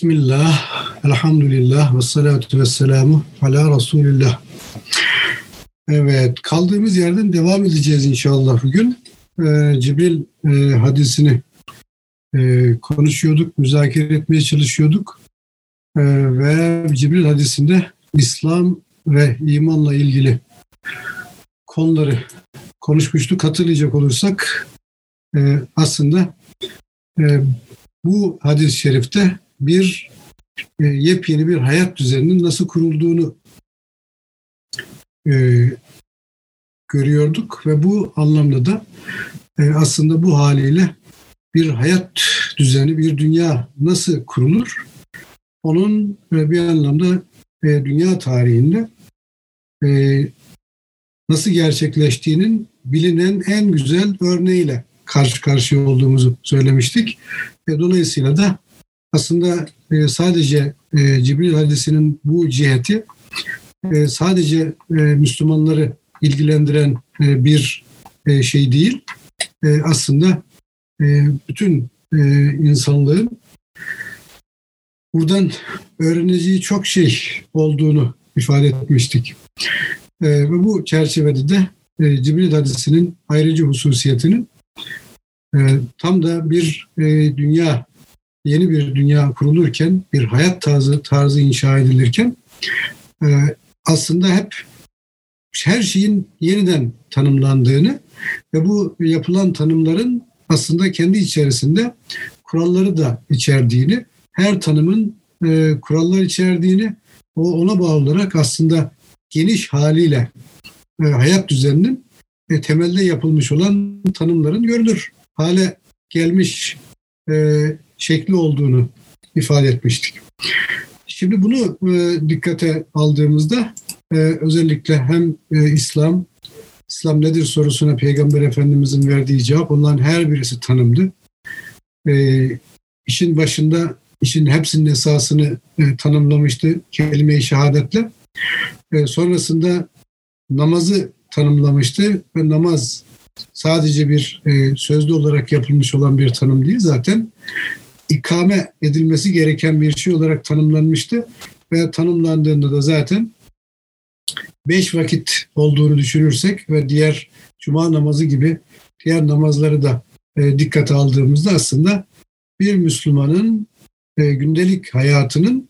Bismillah, elhamdülillah ve salatu ve selamu ala Resulillah. Evet, kaldığımız yerden devam edeceğiz inşallah bugün. Ee, Cibril e, hadisini e, konuşuyorduk, müzakere etmeye çalışıyorduk. E, ve Cibril hadisinde İslam ve imanla ilgili konuları konuşmuştuk. Hatırlayacak olursak e, aslında e, bu hadis-i şerifte bir e, yepyeni bir hayat düzeninin nasıl kurulduğunu e, görüyorduk ve bu anlamda da e, aslında bu haliyle bir hayat düzeni, bir dünya nasıl kurulur? Onun e, bir anlamda e, dünya tarihinde e, nasıl gerçekleştiğinin bilinen en güzel örneğiyle karşı karşıya olduğumuzu söylemiştik. E, dolayısıyla da aslında e, sadece e, Cibril hadisinin bu ciheti e, sadece e, Müslümanları ilgilendiren bir şey değil. Aslında bütün insanlığın buradan öğreneceği çok şey olduğunu ifade etmiştik. Ve bu çerçevede de e, Cibril hadisinin ayrıcı hususiyetinin tam da bir dünya yeni bir dünya kurulurken, bir hayat tarzı tarzı inşa edilirken e, aslında hep her şeyin yeniden tanımlandığını ve bu yapılan tanımların aslında kendi içerisinde kuralları da içerdiğini, her tanımın e, kurallar içerdiğini, o ona bağlı olarak aslında geniş haliyle e, hayat düzeninin temelde yapılmış olan tanımların görülür hale gelmiş şekli olduğunu ifade etmiştik. Şimdi bunu e, dikkate aldığımızda e, özellikle hem e, İslam, İslam nedir sorusuna Peygamber Efendimizin verdiği cevap onların her birisi tanımdı. E, işin başında işin hepsinin esasını e, tanımlamıştı kelime-i şehadetle. E, sonrasında namazı tanımlamıştı ve namaz sadece bir e, sözlü olarak yapılmış olan bir tanım değil zaten ikame edilmesi gereken bir şey olarak tanımlanmıştı ve tanımlandığında da zaten beş vakit olduğunu düşünürsek ve diğer cuma namazı gibi diğer namazları da e, dikkate aldığımızda aslında bir Müslümanın e, gündelik hayatının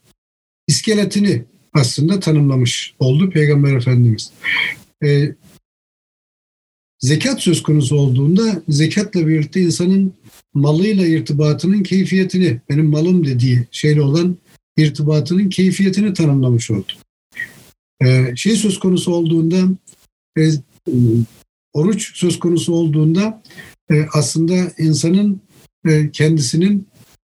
iskeletini aslında tanımlamış oldu Peygamber Efendimiz. E, zekat söz konusu olduğunda zekatla birlikte insanın malıyla irtibatının keyfiyetini, benim malım dediği şeyle olan irtibatının keyfiyetini tanımlamış oldu. Ee, şey söz konusu olduğunda, e, oruç söz konusu olduğunda e, aslında insanın e, kendisinin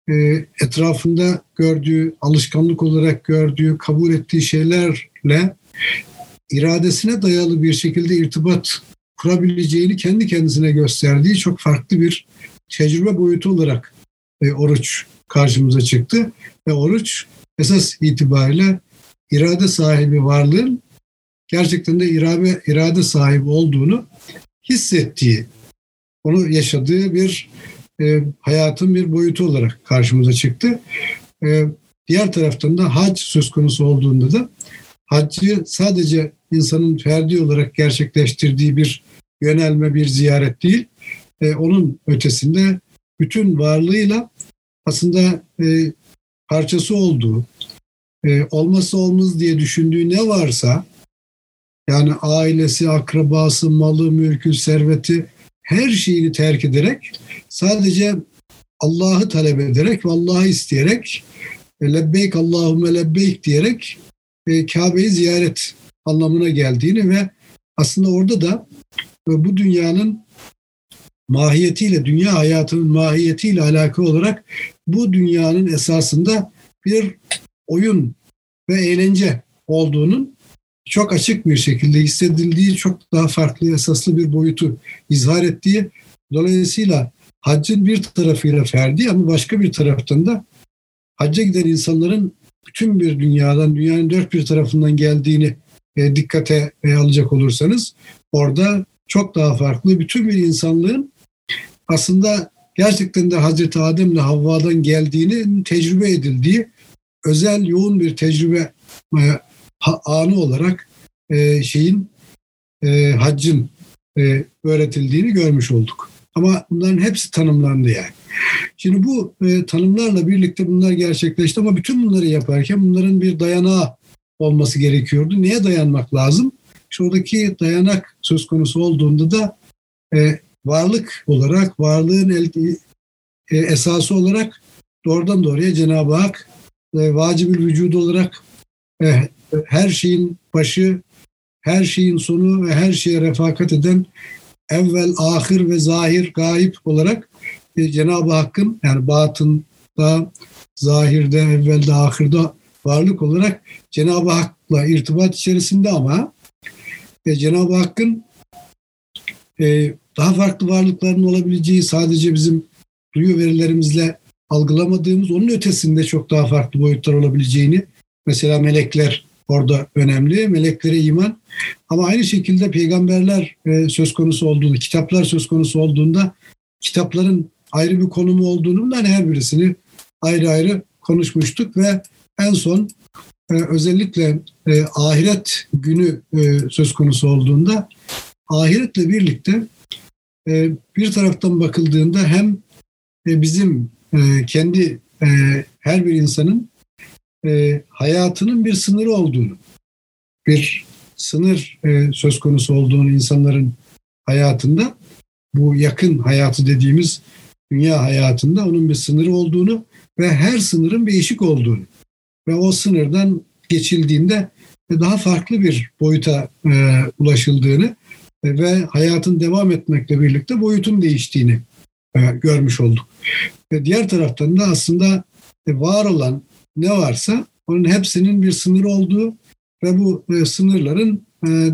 e, etrafında gördüğü, alışkanlık olarak gördüğü, kabul ettiği şeylerle iradesine dayalı bir şekilde irtibat kurabileceğini kendi kendisine gösterdiği çok farklı bir tecrübe boyutu olarak e, oruç karşımıza çıktı. Ve oruç esas itibariyle irade sahibi varlığın gerçekten de irade, irade sahibi olduğunu hissettiği, onu yaşadığı bir e, hayatın bir boyutu olarak karşımıza çıktı. E, diğer taraftan da hac söz konusu olduğunda da haccı sadece insanın ferdi olarak gerçekleştirdiği bir yönelme, bir ziyaret değil, e, onun ötesinde bütün varlığıyla aslında e, parçası olduğu, e, olması olmaz diye düşündüğü ne varsa yani ailesi, akrabası, malı, mülkü, serveti her şeyini terk ederek sadece Allah'ı talep ederek ve Allah'ı isteyerek e, lebbeyk Allahümme lebbeyk diyerek e, Kabe'yi ziyaret anlamına geldiğini ve aslında orada da e, bu dünyanın mahiyetiyle, dünya hayatının mahiyetiyle alakalı olarak bu dünyanın esasında bir oyun ve eğlence olduğunun çok açık bir şekilde hissedildiği, çok daha farklı, esaslı bir boyutu izhar ettiği, dolayısıyla haccın bir tarafıyla ferdi ama başka bir taraftan da hacca giden insanların bütün bir dünyadan, dünyanın dört bir tarafından geldiğini e, dikkate e, alacak olursanız orada çok daha farklı bütün bir insanlığın aslında gerçekten de Hazreti Adem ile Havva'dan geldiğini tecrübe edildiği özel yoğun bir tecrübe e, anı olarak e, şeyin e, haccın e, öğretildiğini görmüş olduk. Ama bunların hepsi tanımlandı yani. Şimdi bu e, tanımlarla birlikte bunlar gerçekleşti ama bütün bunları yaparken bunların bir dayanağı olması gerekiyordu. Neye dayanmak lazım? Şuradaki dayanak söz konusu olduğunda da e, varlık olarak, varlığın el, e, esası olarak doğrudan doğruya Cenab-ı Hak e, vacibül vücudu olarak e, her şeyin başı, her şeyin sonu ve her şeye refakat eden evvel, ahir ve zahir, gayip olarak e, Cenab-ı Hakk'ın yani batında, zahirde, evvelde, ahirde varlık olarak Cenab-ı Hak'la irtibat içerisinde ama e, Cenab-ı Hakk'ın e, daha farklı varlıkların olabileceği sadece bizim duyu verilerimizle algılamadığımız onun ötesinde çok daha farklı boyutlar olabileceğini mesela melekler orada önemli. Meleklere iman ama aynı şekilde peygamberler e, söz konusu olduğunda, kitaplar söz konusu olduğunda kitapların ayrı bir konumu olduğunu hani her birisini ayrı ayrı konuşmuştuk ve en son özellikle e, ahiret günü e, söz konusu olduğunda ahiretle birlikte e, bir taraftan bakıldığında hem e, bizim e, kendi e, her bir insanın e, hayatının bir sınırı olduğunu, bir sınır e, söz konusu olduğunu insanların hayatında, bu yakın hayatı dediğimiz dünya hayatında onun bir sınırı olduğunu ve her sınırın bir eşik olduğunu ve o sınırdan geçildiğinde daha farklı bir boyuta e, ulaşıldığını ve hayatın devam etmekle birlikte boyutun değiştiğini e, görmüş olduk. Ve diğer taraftan da aslında e, var olan ne varsa onun hepsinin bir sınırı olduğu ve bu e, sınırların e,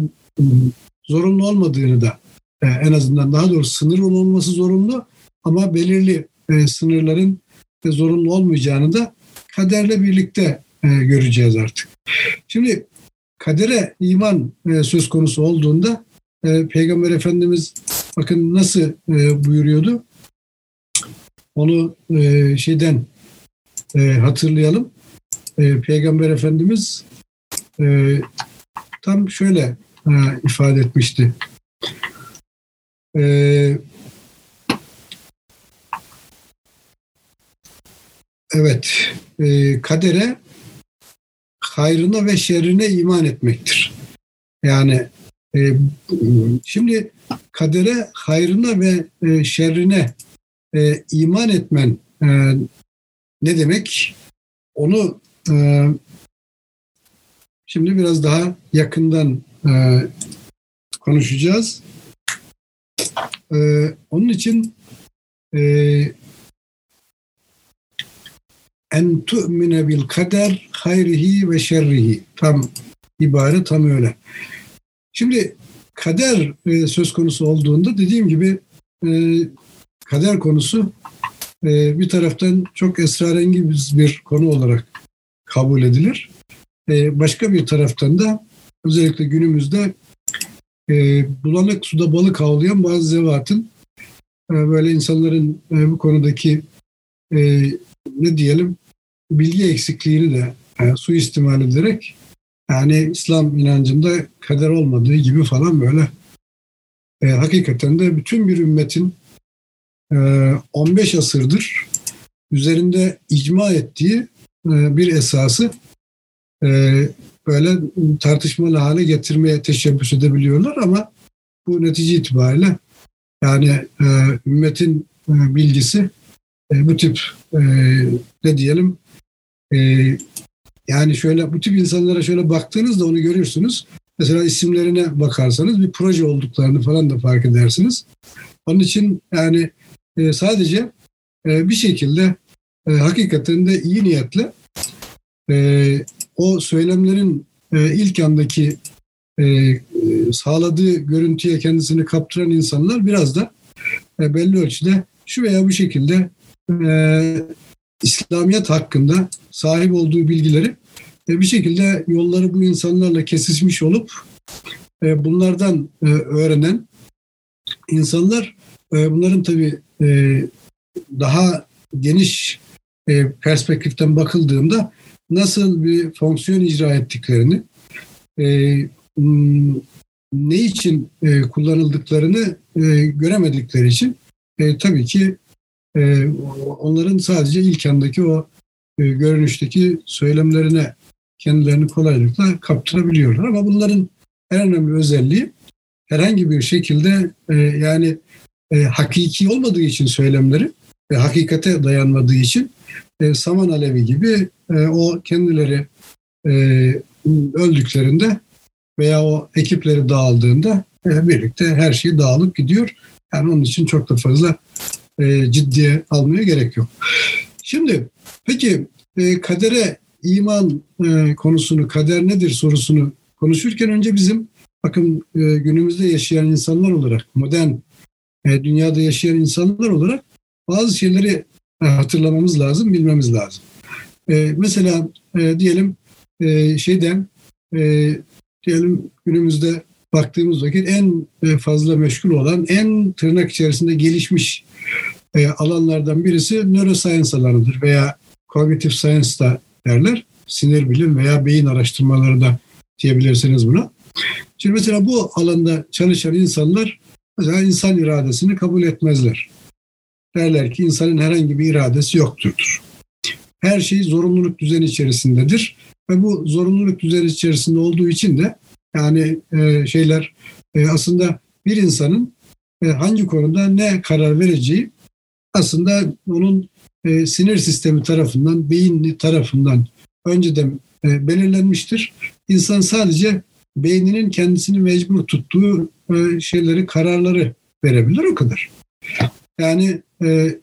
zorunlu olmadığını da e, en azından daha doğrusu sınır olması zorunlu ama belirli e, sınırların e, zorunlu olmayacağını da kaderle birlikte e, göreceğiz artık. Şimdi kadere iman e, söz konusu olduğunda e, Peygamber Efendimiz bakın nasıl e, buyuruyordu. Onu e, şeyden e, hatırlayalım. E, Peygamber Efendimiz e, tam şöyle e, ifade etmişti. E, evet, e, kadere hayrına ve şerrine iman etmektir. Yani e, şimdi kadere hayrına ve e, şerrine e, iman etmen e, ne demek? Onu e, şimdi biraz daha yakından e, konuşacağız. E, onun için e, en tu'mine bil kader hayrihi ve şerrihi. Tam ibare tam öyle. Şimdi kader e, söz konusu olduğunda dediğim gibi e, kader konusu e, bir taraftan çok esrarengiz bir konu olarak kabul edilir. E, başka bir taraftan da özellikle günümüzde e, bulanık suda balık avlayan bazı zevatın e, böyle insanların e, bu konudaki e, ne diyelim bilgi eksikliğini de e, suistimal ederek yani İslam inancında kader olmadığı gibi falan böyle. E, hakikaten de bütün bir ümmetin e, 15 asırdır üzerinde icma ettiği e, bir esası e, böyle tartışmalı hale getirmeye teşebbüs edebiliyorlar ama bu netice itibariyle yani e, ümmetin e, bilgisi e, bu tip e, ne diyelim e, yani şöyle bu tip insanlara şöyle baktığınızda onu görürsünüz. Mesela isimlerine bakarsanız bir proje olduklarını falan da fark edersiniz. Onun için yani e, sadece e, bir şekilde e, hakikaten de iyi niyetle e, o söylemlerin e, ilk andaki e, sağladığı görüntüye kendisini kaptıran insanlar biraz da e, belli ölçüde şu veya bu şekilde e, İslamiyet hakkında sahip olduğu bilgileri e, bir şekilde yolları bu insanlarla kesişmiş olup e, bunlardan e, öğrenen insanlar bunların tabii daha geniş perspektiften bakıldığında nasıl bir fonksiyon icra ettiklerini, ne için kullanıldıklarını göremedikleri için tabii ki e, onların sadece ilk andaki o e, görünüşteki söylemlerine kendilerini kolaylıkla kaptırabiliyorlar. Ama bunların en önemli özelliği herhangi bir şekilde e, yani e, hakiki olmadığı için söylemleri ve hakikate dayanmadığı için saman alevi gibi o kendileri öldüklerinde veya o ekipleri dağıldığında birlikte her şey dağılıp gidiyor. Yani onun için çok da fazla e, ciddiye almaya gerek yok. Şimdi peki e, kadere iman e, konusunu, kader nedir sorusunu konuşurken önce bizim bakın e, günümüzde yaşayan insanlar olarak, modern e, dünyada yaşayan insanlar olarak bazı şeyleri e, hatırlamamız lazım, bilmemiz lazım. E, mesela e, diyelim e, şeyden e, diyelim günümüzde baktığımız vakit en e, fazla meşgul olan, en tırnak içerisinde gelişmiş e, alanlardan birisi neuroscience alanıdır veya cognitive science da derler. Sinir bilim veya beyin araştırmaları da diyebilirsiniz buna. Şimdi mesela bu alanda çalışan insanlar mesela insan iradesini kabul etmezler. Derler ki insanın herhangi bir iradesi yoktur. Her şey zorunluluk düzeni içerisindedir ve bu zorunluluk düzeni içerisinde olduğu için de yani e, şeyler e, aslında bir insanın e, hangi konuda ne karar vereceği aslında onun e, sinir sistemi tarafından, beyin tarafından önceden e, belirlenmiştir. İnsan sadece beyninin kendisini mecbur tuttuğu e, şeyleri, kararları verebilir o kadar. Yani e,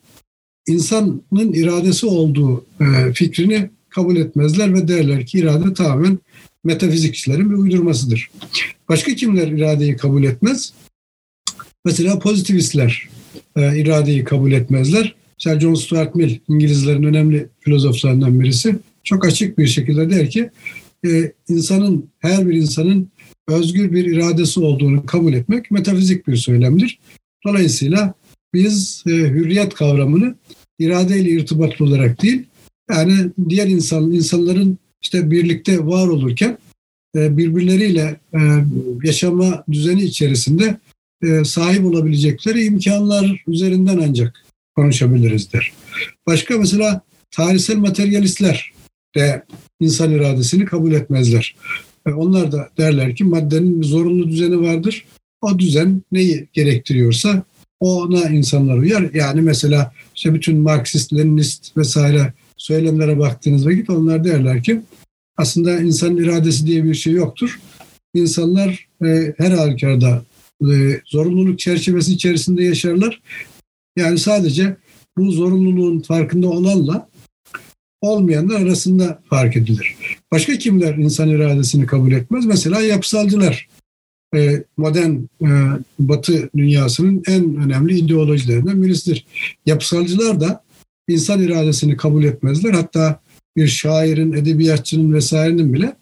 insanın iradesi olduğu e, fikrini kabul etmezler ve derler ki irade tamamen metafizikçilerin bir uydurmasıdır. Başka kimler iradeyi kabul etmez? Mesela pozitivistler e, iradeyi kabul etmezler. Mesela John Stuart Mill İngilizlerin önemli filozoflarından birisi çok açık bir şekilde der ki e, insanın her bir insanın özgür bir iradesi olduğunu kabul etmek metafizik bir söylemdir. Dolayısıyla biz e, hürriyet kavramını iradeyle irtibatlı olarak değil yani diğer insan insanların işte birlikte var olurken e, birbirleriyle e, yaşama düzeni içerisinde e, sahip olabilecekleri imkanlar üzerinden ancak konuşabiliriz der. Başka mesela tarihsel materyalistler de insan iradesini kabul etmezler. Onlar da derler ki maddenin bir zorunlu düzeni vardır. O düzen neyi gerektiriyorsa ona insanlar uyar. Yani mesela işte bütün Marksist, Leninist vesaire söylemlere baktığınız vakit onlar derler ki aslında insan iradesi diye bir şey yoktur. İnsanlar e, her halükarda e, zorunluluk çerçevesi içerisinde yaşarlar. Yani sadece bu zorunluluğun farkında olanla olmayanlar arasında fark edilir. Başka kimler insan iradesini kabul etmez? Mesela yapısalcılar. E, modern e, batı dünyasının en önemli ideolojilerinden birisidir. Yapısalcılar da insan iradesini kabul etmezler. Hatta bir şairin, edebiyatçının vesairenin bile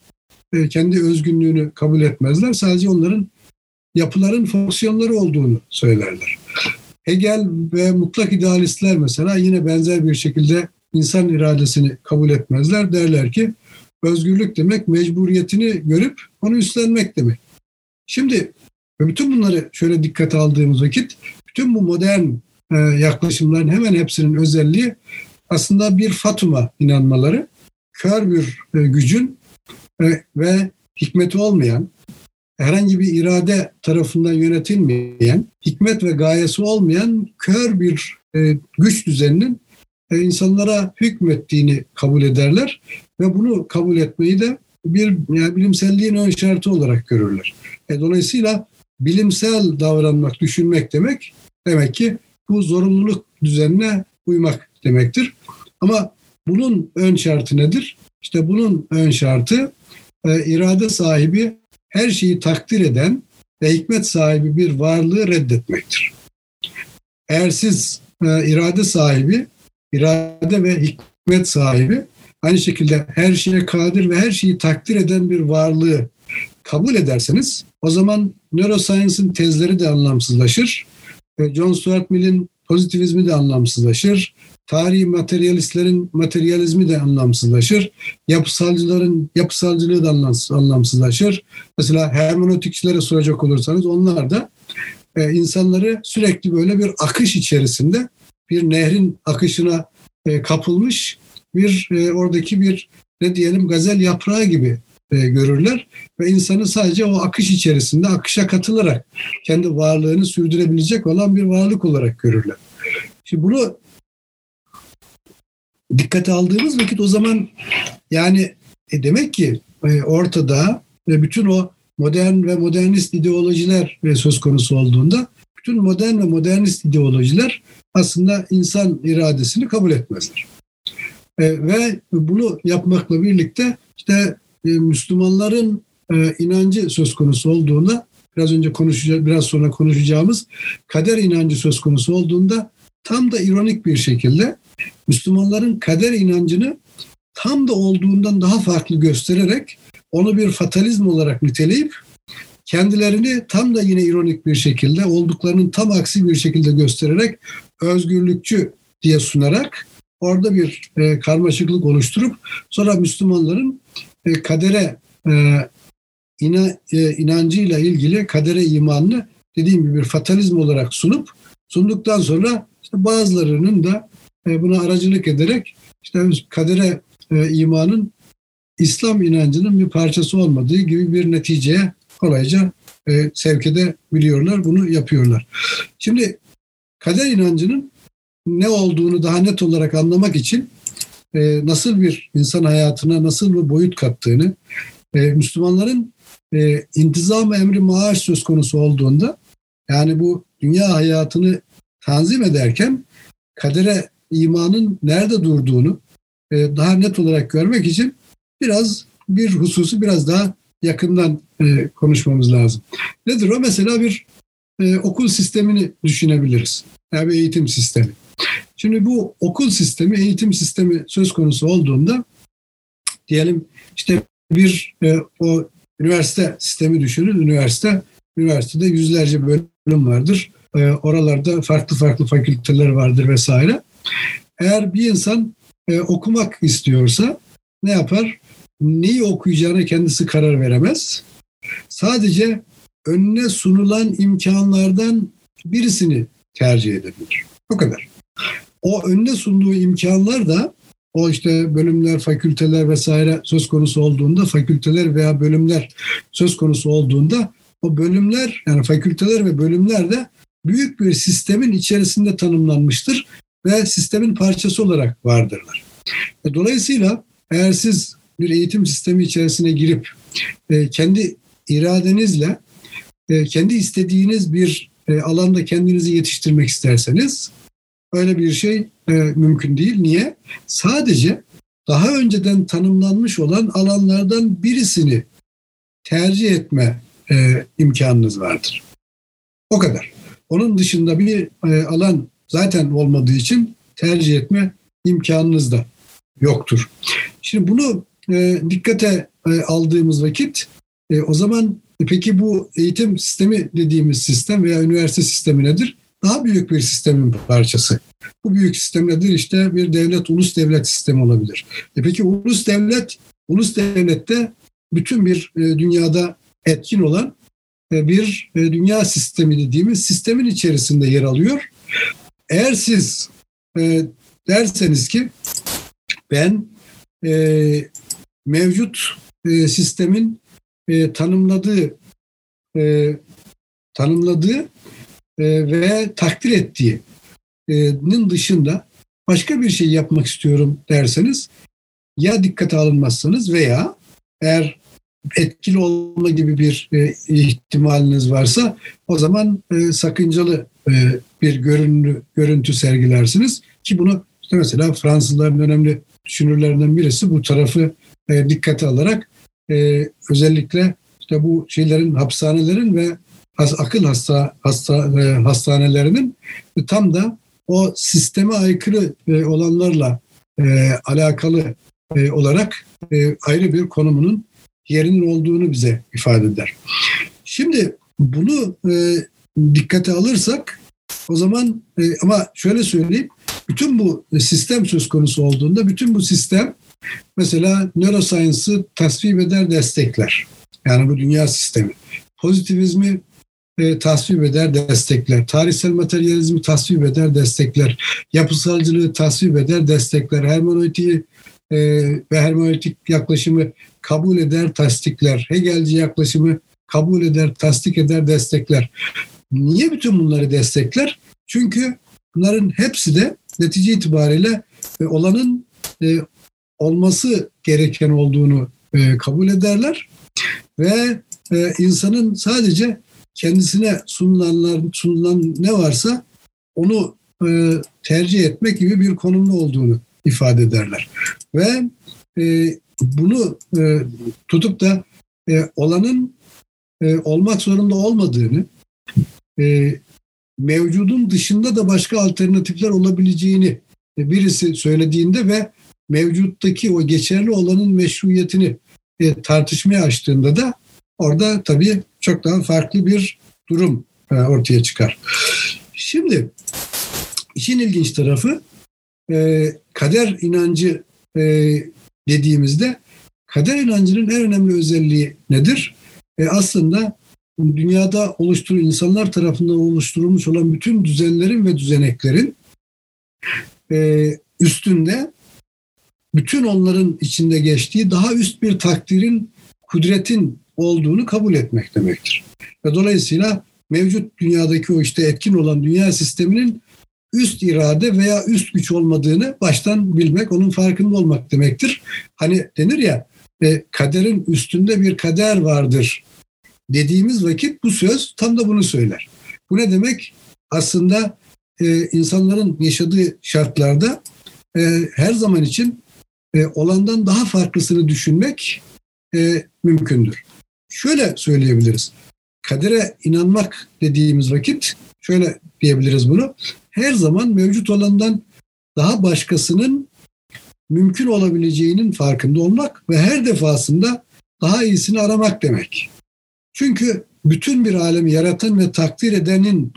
e, kendi özgünlüğünü kabul etmezler. Sadece onların yapıların fonksiyonları olduğunu söylerler. Hegel ve mutlak idealistler mesela yine benzer bir şekilde insan iradesini kabul etmezler. Derler ki özgürlük demek mecburiyetini görüp onu üstlenmek demek. Şimdi bütün bunları şöyle dikkate aldığımız vakit bütün bu modern e, yaklaşımların hemen hepsinin özelliği aslında bir Fatuma inanmaları, kör bir e, gücün e, ve hikmeti olmayan, herhangi bir irade tarafından yönetilmeyen, hikmet ve gayesi olmayan kör bir e, güç düzeninin e, insanlara hükmettiğini kabul ederler ve bunu kabul etmeyi de bir yani bilimselliğin ön şartı olarak görürler. E, dolayısıyla bilimsel davranmak, düşünmek demek demek ki bu zorunluluk düzenine uymak demektir. Ama bunun ön şartı nedir? İşte bunun ön şartı e, irade sahibi her şeyi takdir eden ve hikmet sahibi bir varlığı reddetmektir. Eğer siz e, irade sahibi, irade ve hikmet sahibi aynı şekilde her şeye kadir ve her şeyi takdir eden bir varlığı kabul ederseniz o zaman neuroscience'ın tezleri de anlamsızlaşır. E, John Stuart Mill'in pozitivizmi de anlamsızlaşır. Tarihi materyalistlerin materyalizmi de anlamsızlaşır. Yapısalcıların yapısalcılığı da anlamsızlaşır. Mesela hermenötikçilere soracak olursanız onlar da e, insanları sürekli böyle bir akış içerisinde bir nehrin akışına e, kapılmış bir e, oradaki bir ne diyelim gazel yaprağı gibi e, görürler ve insanı sadece o akış içerisinde akışa katılarak kendi varlığını sürdürebilecek olan bir varlık olarak görürler. Şimdi bunu dikkate aldığımız vakit o zaman yani e, demek ki e, ortada ve bütün o modern ve modernist ideolojiler e, söz konusu olduğunda bütün modern ve modernist ideolojiler aslında insan iradesini kabul etmezler. E, ve bunu yapmakla birlikte işte e, Müslümanların e, inancı söz konusu olduğunda biraz önce konuşacağız, biraz sonra konuşacağımız kader inancı söz konusu olduğunda tam da ironik bir şekilde Müslümanların kader inancını tam da olduğundan daha farklı göstererek onu bir fatalizm olarak niteleyip kendilerini tam da yine ironik bir şekilde olduklarının tam aksi bir şekilde göstererek özgürlükçü diye sunarak orada bir e, karmaşıklık oluşturup sonra Müslümanların e, kadere e, ina, e, inancıyla ilgili kadere imanını dediğim gibi bir fatalizm olarak sunup sunduktan sonra işte bazılarının da buna aracılık ederek işte kadere e, imanın İslam inancının bir parçası olmadığı gibi bir neticeye kolayca e, sevk edebiliyorlar. Bunu yapıyorlar. Şimdi kader inancının ne olduğunu daha net olarak anlamak için e, nasıl bir insan hayatına nasıl bir boyut kattığını e, Müslümanların e, intizam emri maaş söz konusu olduğunda yani bu dünya hayatını tanzim ederken kadere imanın nerede durduğunu e, daha net olarak görmek için biraz bir hususu biraz daha yakından e, konuşmamız lazım. Nedir o? Mesela bir e, okul sistemini düşünebiliriz. Yani bir eğitim sistemi. Şimdi bu okul sistemi, eğitim sistemi söz konusu olduğunda diyelim işte bir o üniversite sistemi düşünün. Üniversite, üniversitede yüzlerce bölüm vardır. Oralarda farklı farklı fakülteler vardır vesaire. Eğer bir insan e, okumak istiyorsa ne yapar? Neyi okuyacağına kendisi karar veremez. Sadece önüne sunulan imkanlardan birisini tercih edebilir. O kadar. O önüne sunduğu imkanlar da o işte bölümler, fakülteler vesaire söz konusu olduğunda, fakülteler veya bölümler söz konusu olduğunda o bölümler yani fakülteler ve bölümler de büyük bir sistemin içerisinde tanımlanmıştır ve sistemin parçası olarak vardırlar. E, dolayısıyla eğer siz bir eğitim sistemi içerisine girip e, kendi iradenizle e, kendi istediğiniz bir alanda kendinizi yetiştirmek isterseniz öyle bir şey mümkün değil. Niye? Sadece daha önceden tanımlanmış olan alanlardan birisini tercih etme imkanınız vardır. O kadar. Onun dışında bir alan zaten olmadığı için tercih etme imkanınız da yoktur. Şimdi bunu e, dikkate e, aldığımız vakit e, o zaman e, peki bu eğitim sistemi dediğimiz sistem veya üniversite sistemi nedir? Daha büyük bir sistemin parçası. Bu büyük sistem nedir? İşte bir devlet, ulus devlet sistemi olabilir. E peki ulus devlet, ulus devlette bütün bir e, dünyada etkin olan e, bir e, dünya sistemi dediğimiz sistemin içerisinde yer alıyor. Eğer siz e, derseniz ki ben e, mevcut e, sistemin e, tanımladığı e, tanımladığı e, ve takdir ettiğinin dışında başka bir şey yapmak istiyorum derseniz ya dikkate alınmazsanız veya eğer etkili olma gibi bir e, ihtimaliniz varsa o zaman e, sakıncalı bir görüntü, görüntü sergilersiniz ki bunu işte mesela Fransızların önemli düşünürlerinden birisi bu tarafı e, dikkate alarak e, özellikle işte bu şeylerin hapishanelerin ve akıl hasta, hasta e, hastanelerinin tam da o sisteme aykırı e, olanlarla e, alakalı e, olarak e, ayrı bir konumunun yerinin olduğunu bize ifade eder. Şimdi bunu e, dikkate alırsak O zaman e, ama şöyle söyleyeyim. Bütün bu sistem söz konusu olduğunda bütün bu sistem mesela neuroscience'ı tasvip eder, destekler. Yani bu dünya sistemi. Pozitivizmi e, tasvip eder, destekler. Tarihsel materyalizmi tasvip eder, destekler. Yapısalcılığı tasvip eder, destekler. Hermeneutiği e, ve hermeneutik yaklaşımı kabul eder, tasdikler. Hegelci yaklaşımı kabul eder, tasdik eder, destekler. Niye bütün bunları destekler? Çünkü bunların hepsi de netice itibariyle e, olanın e, olması gereken olduğunu e, kabul ederler ve insanın sadece kendisine sunulanlar sunulan ne varsa onu tercih etmek gibi bir konumda olduğunu ifade ederler. Ve bunu tutup da olanın olmak zorunda olmadığını, e, mevcudun dışında da başka alternatifler olabileceğini birisi söylediğinde ve mevcuttaki o geçerli olanın meşruiyetini e, tartışmaya açtığında da orada tabii çok daha farklı bir durum e, ortaya çıkar. Şimdi işin ilginç tarafı e, kader inancı e, dediğimizde kader inancının en önemli özelliği nedir? E, aslında dünyada oluşturul insanlar tarafından oluşturulmuş olan bütün düzenlerin ve düzeneklerin e, üstünde bütün onların içinde geçtiği daha üst bir takdirin, kudretin olduğunu kabul etmek demektir. Ve dolayısıyla mevcut dünyadaki o işte etkin olan dünya sisteminin üst irade veya üst güç olmadığını baştan bilmek, onun farkında olmak demektir. Hani denir ya e, kaderin üstünde bir kader vardır dediğimiz vakit bu söz tam da bunu söyler. Bu ne demek? Aslında e, insanların yaşadığı şartlarda e, her zaman için e, olandan daha farklısını düşünmek e, mümkündür. Şöyle söyleyebiliriz. Kadere inanmak dediğimiz vakit şöyle diyebiliriz bunu. Her zaman mevcut olandan daha başkasının mümkün olabileceğinin farkında olmak ve her defasında daha iyisini aramak demek. Çünkü bütün bir alemi yaratan ve takdir edenin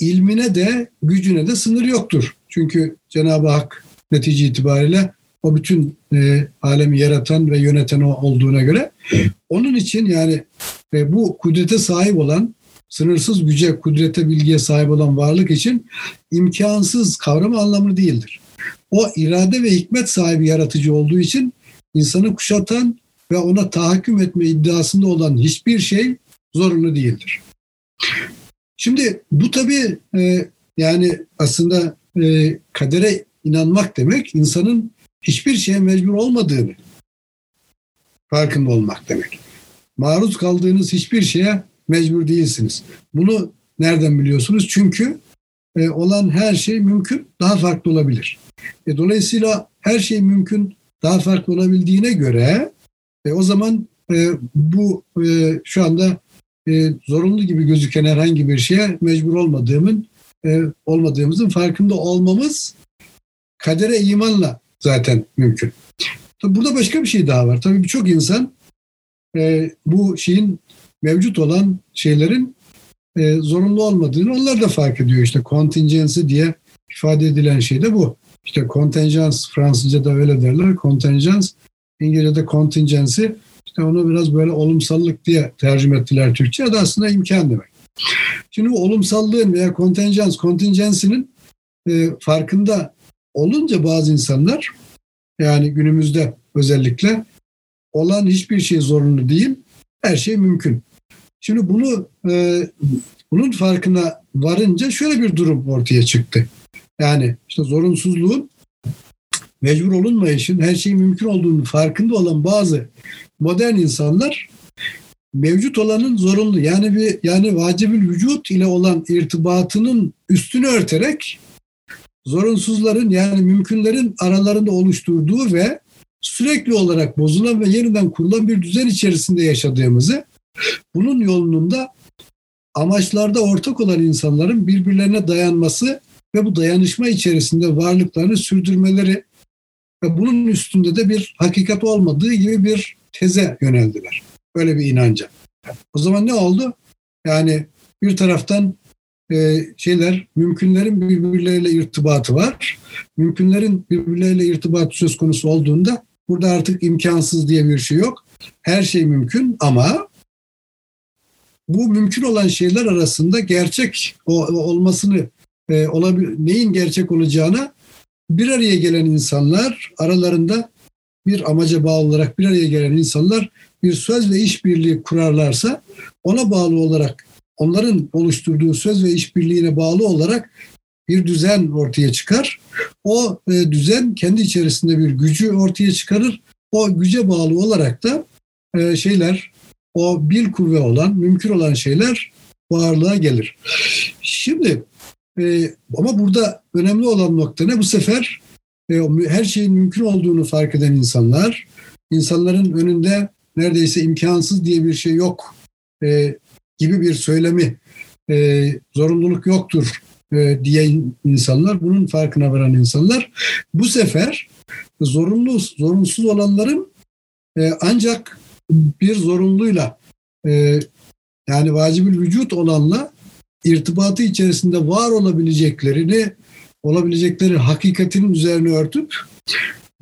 ilmine de gücüne de sınır yoktur. Çünkü Cenab-ı Hak netice itibariyle o bütün e, alemi yaratan ve yöneten o olduğuna göre onun için yani e, bu kudrete sahip olan sınırsız güce, kudrete, bilgiye sahip olan varlık için imkansız kavramı anlamı değildir. O irade ve hikmet sahibi yaratıcı olduğu için insanı kuşatan ve ona tahakküm etme iddiasında olan hiçbir şey zorunlu değildir. Şimdi bu tabii e, yani aslında e, kadere inanmak demek insanın hiçbir şeye mecbur olmadığını farkında olmak demek. Maruz kaldığınız hiçbir şeye mecbur değilsiniz. Bunu nereden biliyorsunuz? Çünkü e, olan her şey mümkün, daha farklı olabilir. E, dolayısıyla her şey mümkün, daha farklı olabildiğine göre e, o zaman e, bu e, şu anda e, zorunlu gibi gözüken herhangi bir şeye mecbur olmadığımın e, olmadığımızın farkında olmamız kadere imanla zaten mümkün. Tabii burada başka bir şey daha var. Tabii birçok insan e, bu şeyin mevcut olan şeylerin e, zorunlu olmadığını onlar da fark ediyor. İşte contingency diye ifade edilen şey de bu. İşte contingence Fransızca'da öyle derler. Contingence İngilizce'de contingency işte onu biraz böyle olumsallık diye tercüme ettiler Türkçe. Adı aslında imkan demek. Şimdi bu olumsallığın veya contingence, contingency'nin e, farkında olunca bazı insanlar yani günümüzde özellikle olan hiçbir şey zorunlu değil, her şey mümkün. Şimdi bunu e, bunun farkına varınca şöyle bir durum ortaya çıktı. Yani işte zorunsuzluğun mecbur olunmayışın her şeyin mümkün olduğunu farkında olan bazı modern insanlar mevcut olanın zorunlu yani bir yani vacibül vücut ile olan irtibatının üstünü örterek zorunsuzların yani mümkünlerin aralarında oluşturduğu ve sürekli olarak bozulan ve yeniden kurulan bir düzen içerisinde yaşadığımızı, bunun yolunda amaçlarda ortak olan insanların birbirlerine dayanması ve bu dayanışma içerisinde varlıklarını sürdürmeleri ve bunun üstünde de bir hakikat olmadığı gibi bir teze yöneldiler. Böyle bir inanca. O zaman ne oldu? Yani bir taraftan e, şeyler, mümkünlerin birbirleriyle irtibatı var. Mümkünlerin birbirleriyle irtibatı söz konusu olduğunda burada artık imkansız diye bir şey yok. Her şey mümkün ama bu mümkün olan şeyler arasında gerçek olmasını e, olabil, neyin gerçek olacağına bir araya gelen insanlar aralarında bir amaca bağlı olarak bir araya gelen insanlar bir söz ve işbirliği kurarlarsa ona bağlı olarak onların oluşturduğu söz ve işbirliğine bağlı olarak bir düzen ortaya çıkar. O e, düzen kendi içerisinde bir gücü ortaya çıkarır. O güce bağlı olarak da e, şeyler, o bil kuvve olan, mümkün olan şeyler varlığa gelir. Şimdi e, ama burada önemli olan nokta ne? Bu sefer e, her şeyin mümkün olduğunu fark eden insanlar, insanların önünde neredeyse imkansız diye bir şey yok e, gibi bir söylemi, e, zorunluluk yoktur e, diye insanlar, bunun farkına varan insanlar bu sefer zorunlu, zorunsuz olanların e, ancak bir zorunluyla e, yani vacibül vücut olanla irtibatı içerisinde var olabileceklerini olabilecekleri hakikatinin üzerine örtüp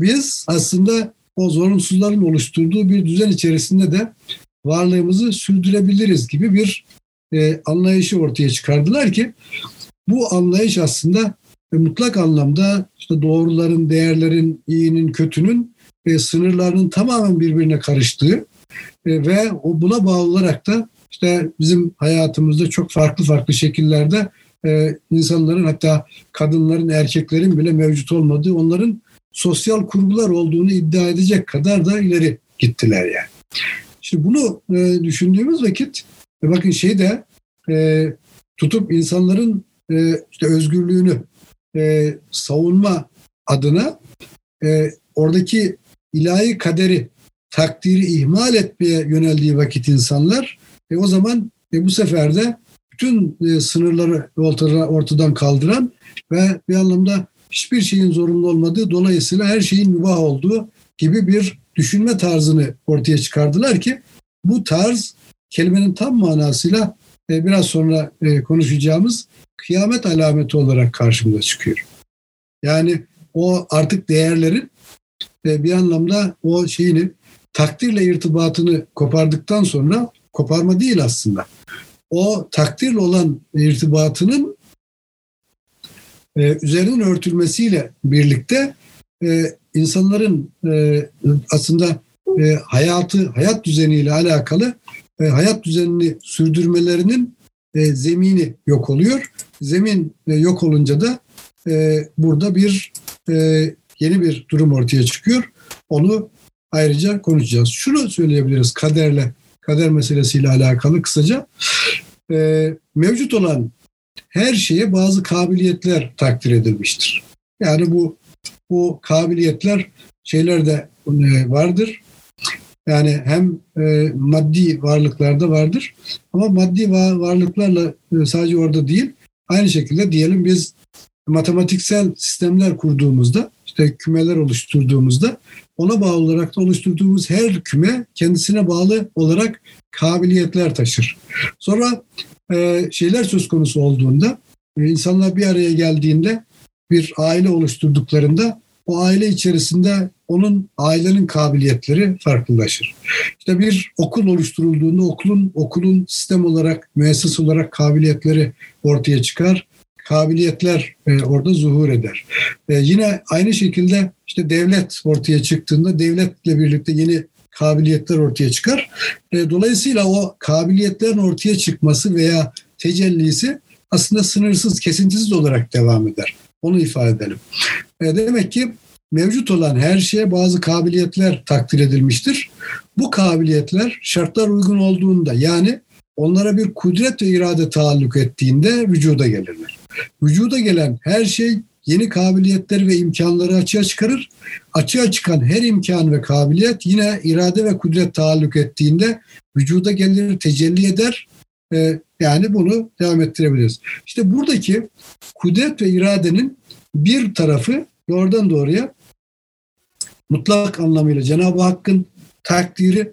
biz aslında o zorunsuzların oluşturduğu bir düzen içerisinde de varlığımızı sürdürebiliriz gibi bir e, anlayışı ortaya çıkardılar ki bu anlayış aslında e, mutlak anlamda işte doğruların, değerlerin, iyinin, kötünün e, sınırlarının tamamen birbirine karıştığı e, ve o buna bağlı olarak da işte bizim hayatımızda çok farklı farklı şekillerde e, insanların hatta kadınların, erkeklerin bile mevcut olmadığı, onların sosyal kurgular olduğunu iddia edecek kadar da ileri gittiler yani. Şimdi bunu e, düşündüğümüz vakit e, bakın şey de e, tutup insanların e, işte özgürlüğünü e, savunma adına e, oradaki ilahi kaderi, takdiri ihmal etmeye yöneldiği vakit insanlar e, o zaman e, bu sefer de bütün e, sınırları ortada, ortadan kaldıran ve bir anlamda hiçbir şeyin zorunlu olmadığı dolayısıyla her şeyin mübah olduğu gibi bir düşünme tarzını ortaya çıkardılar ki bu tarz kelimenin tam manasıyla e, biraz sonra e, konuşacağımız kıyamet alameti olarak karşımıza çıkıyor. Yani o artık değerlerin e, bir anlamda o şeyini takdirle irtibatını kopardıktan sonra koparma değil aslında. O takdirle olan irtibatının e, üzerinin örtülmesiyle birlikte e, insanların e, aslında e, hayatı, hayat düzeniyle alakalı e, hayat düzenini sürdürmelerinin e, zemini yok oluyor. Zemin e, yok olunca da e, burada bir e, yeni bir durum ortaya çıkıyor. Onu ayrıca konuşacağız. Şunu söyleyebiliriz kaderle, kader meselesiyle alakalı kısaca. E, mevcut olan her şeye bazı kabiliyetler takdir edilmiştir. Yani bu bu kabiliyetler şeylerde e, vardır. Yani hem e, maddi varlıklarda vardır ama maddi varlıklarla e, sadece orada değil. Aynı şekilde diyelim biz matematiksel sistemler kurduğumuzda, işte kümeler oluşturduğumuzda ona bağlı olarak da oluşturduğumuz her küme kendisine bağlı olarak kabiliyetler taşır. Sonra e, şeyler söz konusu olduğunda, e, insanlar bir araya geldiğinde bir aile oluşturduklarında o aile içerisinde onun ailenin kabiliyetleri farklılaşır. İşte bir okul oluşturulduğunda okulun okulun sistem olarak, müesses olarak kabiliyetleri ortaya çıkar. Kabiliyetler e, orada zuhur eder. E, yine aynı şekilde işte devlet ortaya çıktığında devletle birlikte yeni kabiliyetler ortaya çıkar. E, dolayısıyla o kabiliyetlerin ortaya çıkması veya tecellisi aslında sınırsız, kesintisiz olarak devam eder. Onu ifade edelim. Demek ki mevcut olan her şeye bazı kabiliyetler takdir edilmiştir. Bu kabiliyetler şartlar uygun olduğunda yani onlara bir kudret ve irade taalluk ettiğinde vücuda gelirler. Vücuda gelen her şey yeni kabiliyetleri ve imkanları açığa çıkarır. Açığa çıkan her imkan ve kabiliyet yine irade ve kudret taalluk ettiğinde vücuda gelir, tecelli eder. Ee, yani bunu devam ettirebiliriz. İşte buradaki kudret ve iradenin bir tarafı doğrudan doğruya mutlak anlamıyla Cenab-ı Hakk'ın takdiri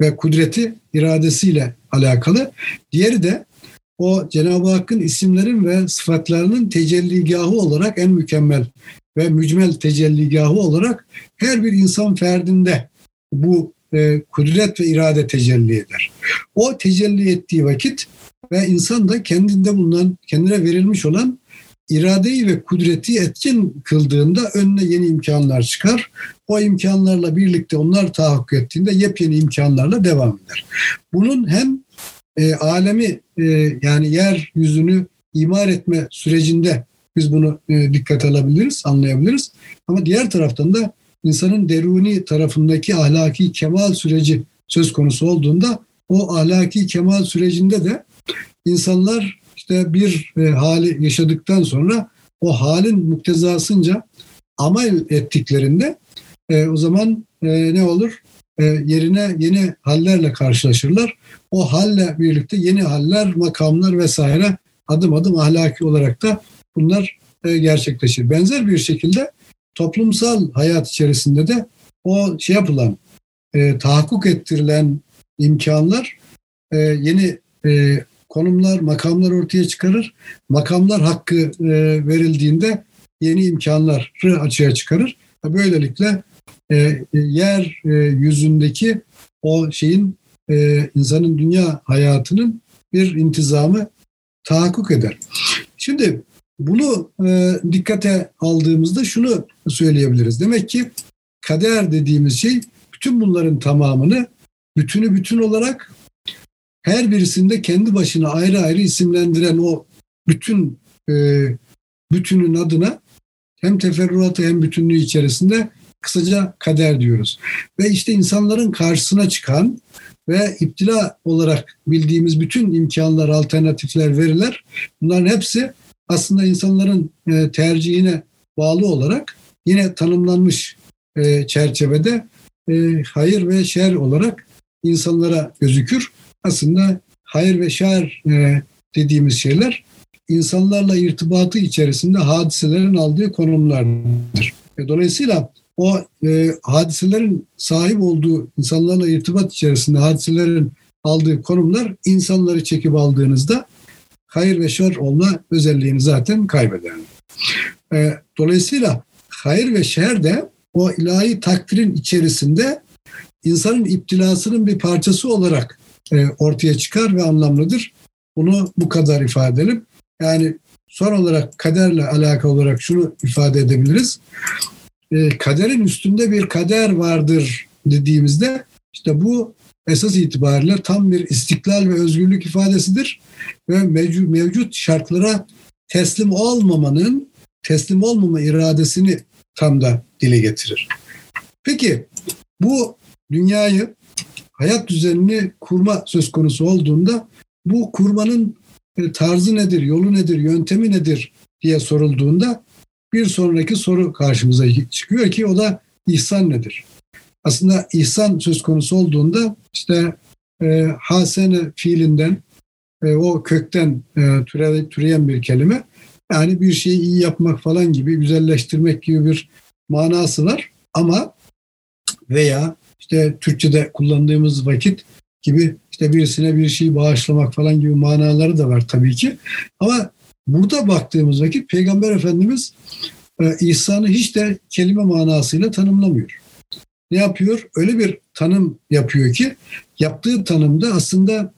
ve kudreti iradesiyle alakalı. Diğeri de o Cenab-ı Hakk'ın isimlerin ve sıfatlarının tecelligahı olarak en mükemmel ve mücmel tecelligahı olarak her bir insan ferdinde bu e, kudret ve irade tecelli eder. O tecelli ettiği vakit ve insan da kendinde bulunan, kendine verilmiş olan iradeyi ve kudreti etkin kıldığında önüne yeni imkanlar çıkar. O imkanlarla birlikte onlar tahakkuk ettiğinde yepyeni imkanlarla devam eder. Bunun hem e, alemi e, yani yeryüzünü imar etme sürecinde biz bunu e, dikkat alabiliriz, anlayabiliriz. Ama diğer taraftan da insanın deruni tarafındaki ahlaki kemal süreci söz konusu olduğunda o ahlaki kemal sürecinde de insanlar işte bir e, hali yaşadıktan sonra o halin muktezasınca amel ettiklerinde e, o zaman e, ne olur? E, yerine yeni hallerle karşılaşırlar. O halle birlikte yeni haller, makamlar vesaire adım adım ahlaki olarak da bunlar e, gerçekleşir. Benzer bir şekilde toplumsal hayat içerisinde de o şey yapılan, e, tahakkuk ettirilen imkanlar e, yeni e, konumlar, makamlar ortaya çıkarır. Makamlar hakkı e, verildiğinde yeni imkanları açığa çıkarır. Böylelikle e, yer e, yüzündeki o şeyin e, insanın dünya hayatının bir intizamı tahakkuk eder. Şimdi bunu e, dikkate aldığımızda şunu söyleyebiliriz. Demek ki kader dediğimiz şey bütün bunların tamamını bütünü bütün olarak her birisinde kendi başına ayrı ayrı isimlendiren o bütün e, bütünün adına hem teferruatı hem bütünlüğü içerisinde kısaca kader diyoruz. Ve işte insanların karşısına çıkan ve iptila olarak bildiğimiz bütün imkanlar, alternatifler, veriler bunların hepsi aslında insanların e, tercihine bağlı olarak yine tanımlanmış e, çerçevede e, hayır ve şer olarak insanlara gözükür. Aslında hayır ve şer dediğimiz şeyler insanlarla irtibatı içerisinde hadiselerin aldığı konumlardır. Dolayısıyla o e, hadiselerin sahip olduğu insanlarla irtibat içerisinde hadiselerin aldığı konumlar insanları çekip aldığınızda hayır ve şer olma özelliğini zaten kaybeder. E, dolayısıyla hayır ve şer de o ilahi takdirin içerisinde insanın iptilasının bir parçası olarak e, ortaya çıkar ve anlamlıdır. Bunu bu kadar ifade edelim. Yani son olarak kaderle alakalı olarak şunu ifade edebiliriz. E, kaderin üstünde bir kader vardır dediğimizde işte bu esas itibariyle tam bir istiklal ve özgürlük ifadesidir ve mevcut şartlara teslim olmamanın, teslim olmama iradesini tam da dile getirir. Peki bu dünyayı, hayat düzenini kurma söz konusu olduğunda bu kurmanın e, tarzı nedir, yolu nedir, yöntemi nedir diye sorulduğunda bir sonraki soru karşımıza çıkıyor ki o da ihsan nedir? Aslında ihsan söz konusu olduğunda işte e, hasene fiilinden e, o kökten e, türe, türeyen bir kelime. Yani bir şeyi iyi yapmak falan gibi, güzelleştirmek gibi bir manası var. Ama veya işte Türkçe'de kullandığımız vakit gibi işte birisine bir şeyi bağışlamak falan gibi manaları da var tabii ki. Ama burada baktığımız vakit Peygamber Efendimiz e, ihsanı hiç de kelime manasıyla tanımlamıyor. Ne yapıyor? Öyle bir tanım yapıyor ki yaptığı tanımda aslında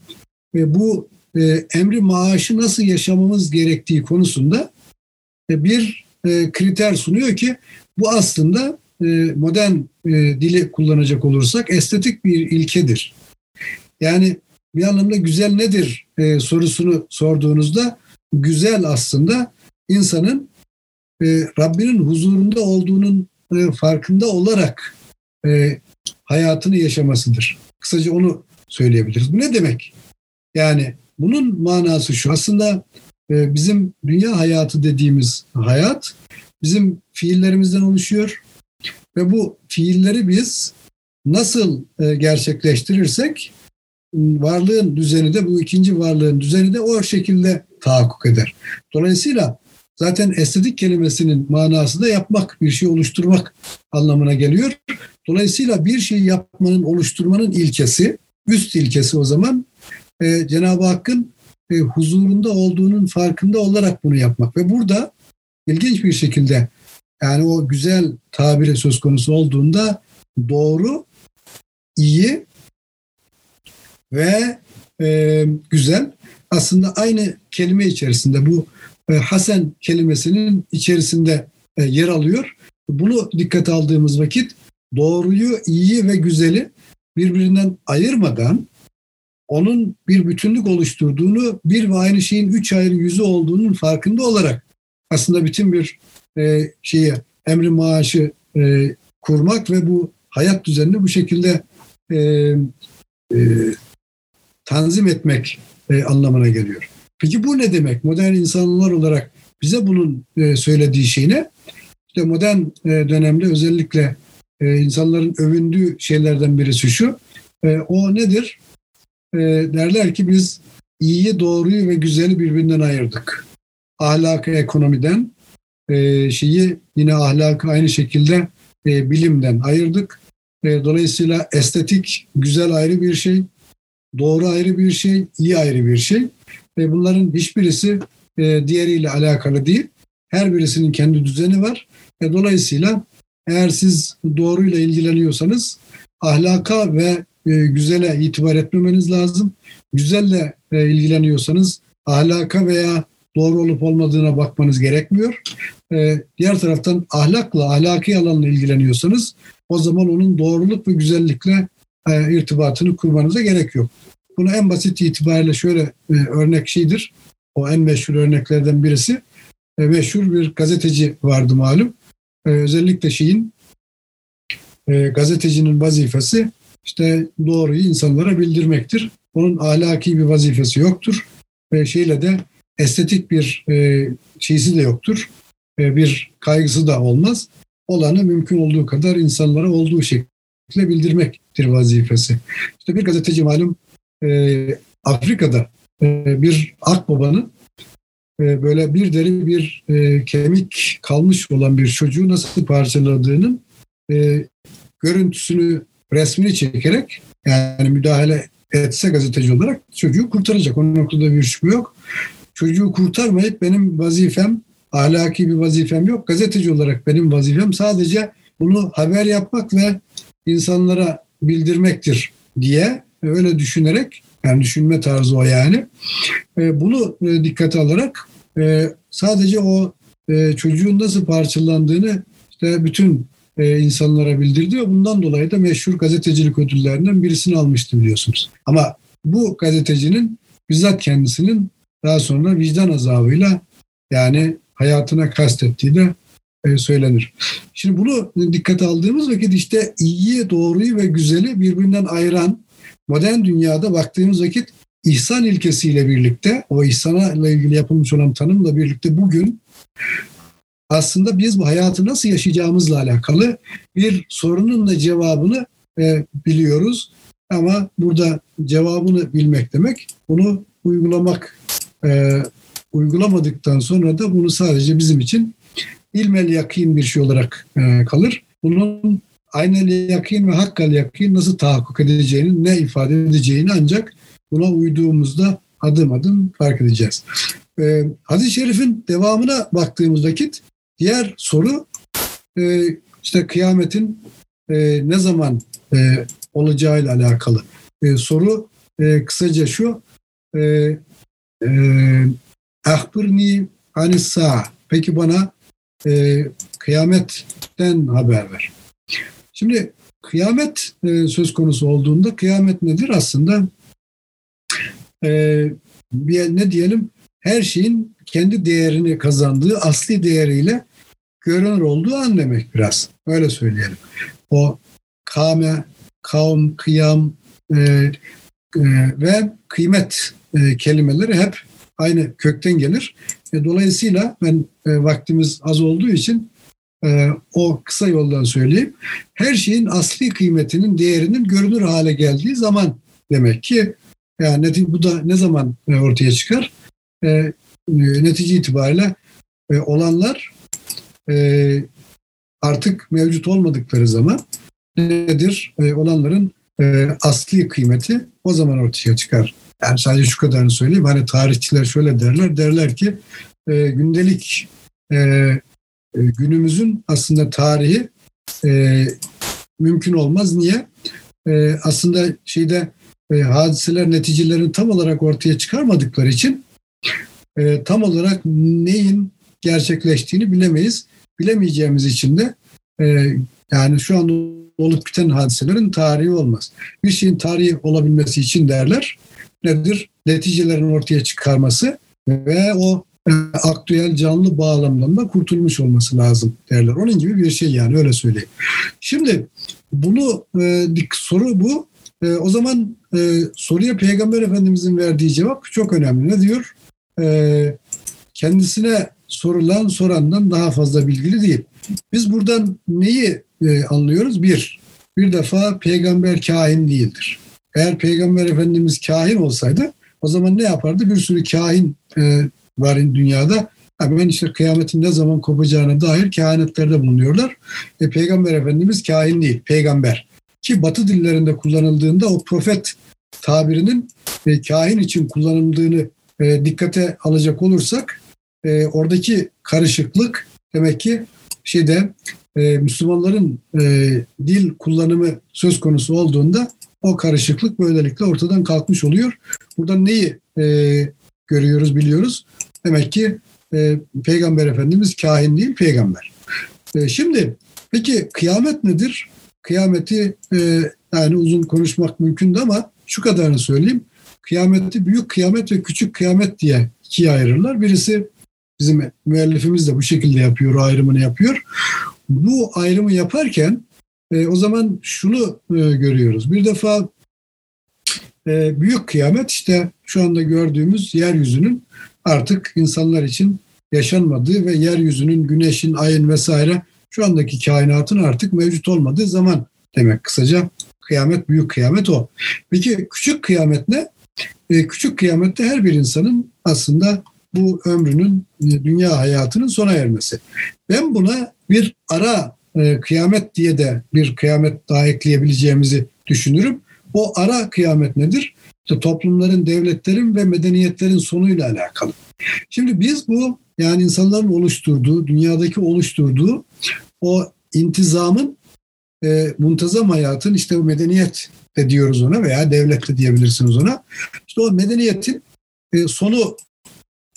e, bu e, emri maaşı nasıl yaşamamız gerektiği konusunda e, bir e, kriter sunuyor ki bu aslında e, modern e, dili kullanacak olursak estetik bir ilkedir. Yani bir anlamda güzel nedir e, sorusunu sorduğunuzda güzel aslında insanın e, Rabbinin huzurunda olduğunun e, farkında olarak e, hayatını yaşamasıdır. Kısaca onu söyleyebiliriz. Bu ne demek? Yani bunun manası şu. Aslında e, bizim dünya hayatı dediğimiz hayat bizim fiillerimizden oluşuyor ve bu fiilleri biz nasıl e, gerçekleştirirsek varlığın düzeni de bu ikinci varlığın düzeni de o şekilde tahakkuk eder. Dolayısıyla zaten estetik kelimesinin manası da yapmak, bir şey oluşturmak anlamına geliyor. Dolayısıyla bir şey yapmanın, oluşturmanın ilkesi, üst ilkesi o zaman e, Cenab-ı Hakk'ın e, huzurunda olduğunun farkında olarak bunu yapmak. Ve burada ilginç bir şekilde yani o güzel tabiri söz konusu olduğunda doğru, iyi ve e, güzel aslında aynı kelime içerisinde bu e, Hasan kelimesinin içerisinde e, yer alıyor. Bunu dikkate aldığımız vakit doğruyu, iyi ve güzeli birbirinden ayırmadan onun bir bütünlük oluşturduğunu, bir ve aynı şeyin üç ayrı yüzü olduğunun farkında olarak aslında bütün bir e, şeyi emri maaşı e, kurmak ve bu hayat düzenini bu şekilde e, e, tanzim etmek e, anlamına geliyor. Peki bu ne demek? Modern insanlar olarak bize bunun e, söylediği şey ne? İşte modern e, dönemde özellikle e, insanların övündüğü şeylerden birisi şu. E, o nedir? E, derler ki biz iyiyi, doğruyu ve güzeli birbirinden ayırdık. Ahlakı ekonomiden, e, şeyi yine ahlakı aynı şekilde e, bilimden ayırdık. E, dolayısıyla estetik güzel ayrı bir şey, doğru ayrı bir şey, iyi ayrı bir şey. Ve bunların hiçbirisi e, diğeriyle alakalı değil. Her birisinin kendi düzeni var. E, dolayısıyla eğer siz doğruyla ilgileniyorsanız ahlaka ve e, güzele itibar etmemeniz lazım. Güzelle e, ilgileniyorsanız ahlaka veya doğru olup olmadığına bakmanız gerekmiyor. E, diğer taraftan ahlakla, ahlaki alanla ilgileniyorsanız o zaman onun doğruluk ve güzellikle irtibatını kurmanıza gerek yok. Bunu en basit itibariyle şöyle e, örnek şeydir. O en meşhur örneklerden birisi. E, meşhur bir gazeteci vardı malum. E, özellikle şeyin e, gazetecinin vazifesi işte doğruyu insanlara bildirmektir. Onun ahlaki bir vazifesi yoktur. Ve şeyle de estetik bir e, şeysi de yoktur. E, bir kaygısı da olmaz. Olanı mümkün olduğu kadar insanlara olduğu şekilde bildirmektir vazifesi. İşte bir gazeteci malum e, Afrika'da e, bir akbabanın e, böyle bir deri bir e, kemik kalmış olan bir çocuğu nasıl parçaladığının e, görüntüsünü resmini çekerek yani müdahale etse gazeteci olarak çocuğu kurtaracak. Onun noktada bir şüphe yok. Çocuğu kurtarmayıp benim vazifem ahlaki bir vazifem yok. Gazeteci olarak benim vazifem sadece bunu haber yapmak ve insanlara bildirmektir diye öyle düşünerek yani düşünme tarzı o yani. E, bunu e, dikkate alarak e, sadece o çocuğun nasıl parçalandığını işte bütün insanlara bildirdi ve bundan dolayı da meşhur gazetecilik ödüllerinden birisini almıştı biliyorsunuz. Ama bu gazetecinin bizzat kendisinin daha sonra vicdan azabıyla yani hayatına kastettiği de söylenir. Şimdi bunu dikkate aldığımız vakit işte iyiyi, doğruyu ve güzeli birbirinden ayıran modern dünyada baktığımız vakit ihsan ilkesiyle birlikte, o ihsana ilgili yapılmış olan tanımla birlikte bugün aslında biz bu hayatı nasıl yaşayacağımızla alakalı bir sorunun da cevabını e, biliyoruz. Ama burada cevabını bilmek demek, bunu uygulamak, e, uygulamadıktan sonra da bunu sadece bizim için ilmel yakin bir şey olarak e, kalır. Bunun aynel yakin ve hakkal yakin nasıl tahakkuk edeceğini, ne ifade edeceğini ancak buna uyduğumuzda adım adım fark edeceğiz. Ee, Hadis-i Şerif'in devamına baktığımız vakit diğer soru e, işte kıyametin e, ne zaman e, olacağıyla alakalı. E, soru e, kısaca şu e, e, anissa peki bana e, kıyametten haber ver. Şimdi kıyamet e, söz konusu olduğunda kıyamet nedir aslında? E, bir, ne diyelim her şeyin kendi değerini kazandığı asli değeriyle görünür olduğu an demek biraz. Öyle söyleyelim. O kame, kavm, kıyam e, e, ve kıymet e, kelimeleri hep aynı kökten gelir. E, dolayısıyla ben e, vaktimiz az olduğu için e, o kısa yoldan söyleyeyim. Her şeyin asli kıymetinin, değerinin görünür hale geldiği zaman demek ki yani bu da ne zaman e, ortaya çıkar? E, netice itibariyle olanlar artık mevcut olmadıkları zaman nedir? olanların asli kıymeti o zaman ortaya çıkar Yani sadece şu kadarını söyleyeyim. Hani tarihçiler şöyle derler. Derler ki e, gündelik e, e, günümüzün aslında tarihi e, mümkün olmaz. Niye? E, aslında şeyde e, hadiseler neticelerini tam olarak ortaya çıkarmadıkları için e, tam olarak neyin gerçekleştiğini bilemeyiz. Bilemeyeceğimiz için de e, yani şu an olup biten hadiselerin tarihi olmaz. Bir şeyin tarihi olabilmesi için derler nedir? Neticelerin ortaya çıkarması ve o e, aktüel canlı bağlamdan da kurtulmuş olması lazım derler. Onun gibi bir şey yani öyle söyleyeyim. Şimdi bunu e, soru bu. E, o zaman e, soruya Peygamber Efendimizin verdiği cevap çok önemli. Ne diyor? E, kendisine sorulan sorandan daha fazla bilgili değil. Biz buradan neyi e, anlıyoruz? Bir, bir defa peygamber kahin değildir. Eğer peygamber efendimiz kahin olsaydı o zaman ne yapardı? Bir sürü kahin e, var dünyada. Hemen işte kıyametin ne zaman kopacağına dair kehanetlerde bulunuyorlar. E, peygamber efendimiz kahin değil, peygamber. Ki batı dillerinde kullanıldığında o profet tabirinin e, kahin için kullanıldığını e, dikkate alacak olursak e, oradaki karışıklık demek ki şeyde e, Müslümanların e, dil kullanımı söz konusu olduğunda o karışıklık böylelikle ortadan kalkmış oluyor. Buradan neyi e, görüyoruz biliyoruz. Demek ki e, Peygamber Efendimiz kahin değil peygamber. E, şimdi peki kıyamet nedir? Kıyameti e, yani uzun konuşmak mümkündü ama şu kadarını söyleyeyim. Kıyameti büyük kıyamet ve küçük kıyamet diye ikiye ayırırlar. Birisi bizim müellifimiz de bu şekilde yapıyor, ayrımını yapıyor. Bu ayrımı yaparken e, o zaman şunu e, görüyoruz. Bir defa e, büyük kıyamet işte şu anda gördüğümüz yeryüzünün artık insanlar için yaşanmadığı ve yeryüzünün, güneşin, ayın vesaire şu andaki kainatın artık mevcut olmadığı zaman demek kısaca kıyamet, büyük kıyamet o. Peki küçük kıyamet ne? E, küçük kıyamette her bir insanın aslında bu ömrünün, dünya hayatının sona ermesi. Ben buna bir ara e, kıyamet diye de bir kıyamet daha ekleyebileceğimizi düşünürüm. O ara kıyamet nedir? İşte toplumların, devletlerin ve medeniyetlerin sonuyla alakalı. Şimdi biz bu yani insanların oluşturduğu, dünyadaki oluşturduğu o intizamın, e, muntazam hayatın işte o medeniyet de diyoruz ona veya devlet de diyebilirsiniz ona. İşte o medeniyetin e, sonu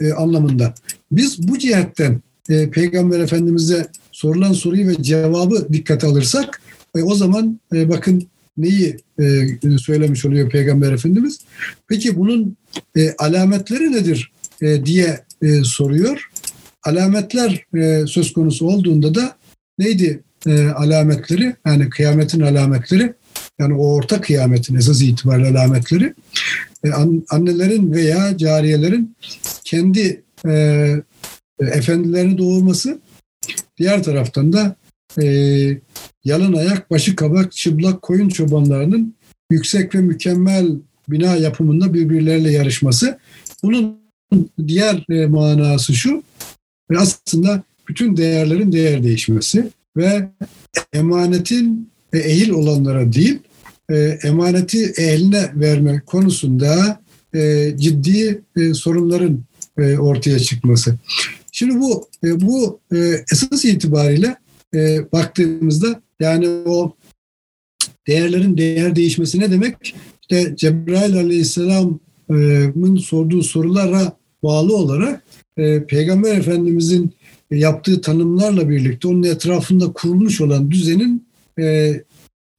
e, anlamında. Biz bu cihetten e, Peygamber Efendimiz'e sorulan soruyu ve cevabı dikkate alırsak e, o zaman e, bakın neyi e, söylemiş oluyor Peygamber Efendimiz. Peki bunun e, alametleri nedir e, diye e, soruyor. Alametler e, söz konusu olduğunda da neydi e, alametleri? Yani kıyametin alametleri yani o orta kıyametin esas itibariyle alametleri e, an, annelerin veya cariyelerin kendi e, e, efendilerini doğurması diğer taraftan da e, yalın ayak, başı kabak, çıplak koyun çobanlarının yüksek ve mükemmel bina yapımında birbirleriyle yarışması. Bunun diğer e, manası şu, aslında bütün değerlerin değer değişmesi ve emanetin e, ehil olanlara değil, e, emaneti eline verme konusunda e, ciddi e, sorunların e, ortaya çıkması. Şimdi bu e, bu e, esas itibariyle e, baktığımızda yani o değerlerin değer değişmesi ne demek? İşte Cebrail Aleyhisselam'ın sorduğu sorulara bağlı olarak Peygamber Efendimizin yaptığı tanımlarla birlikte onun etrafında kurulmuş olan düzenin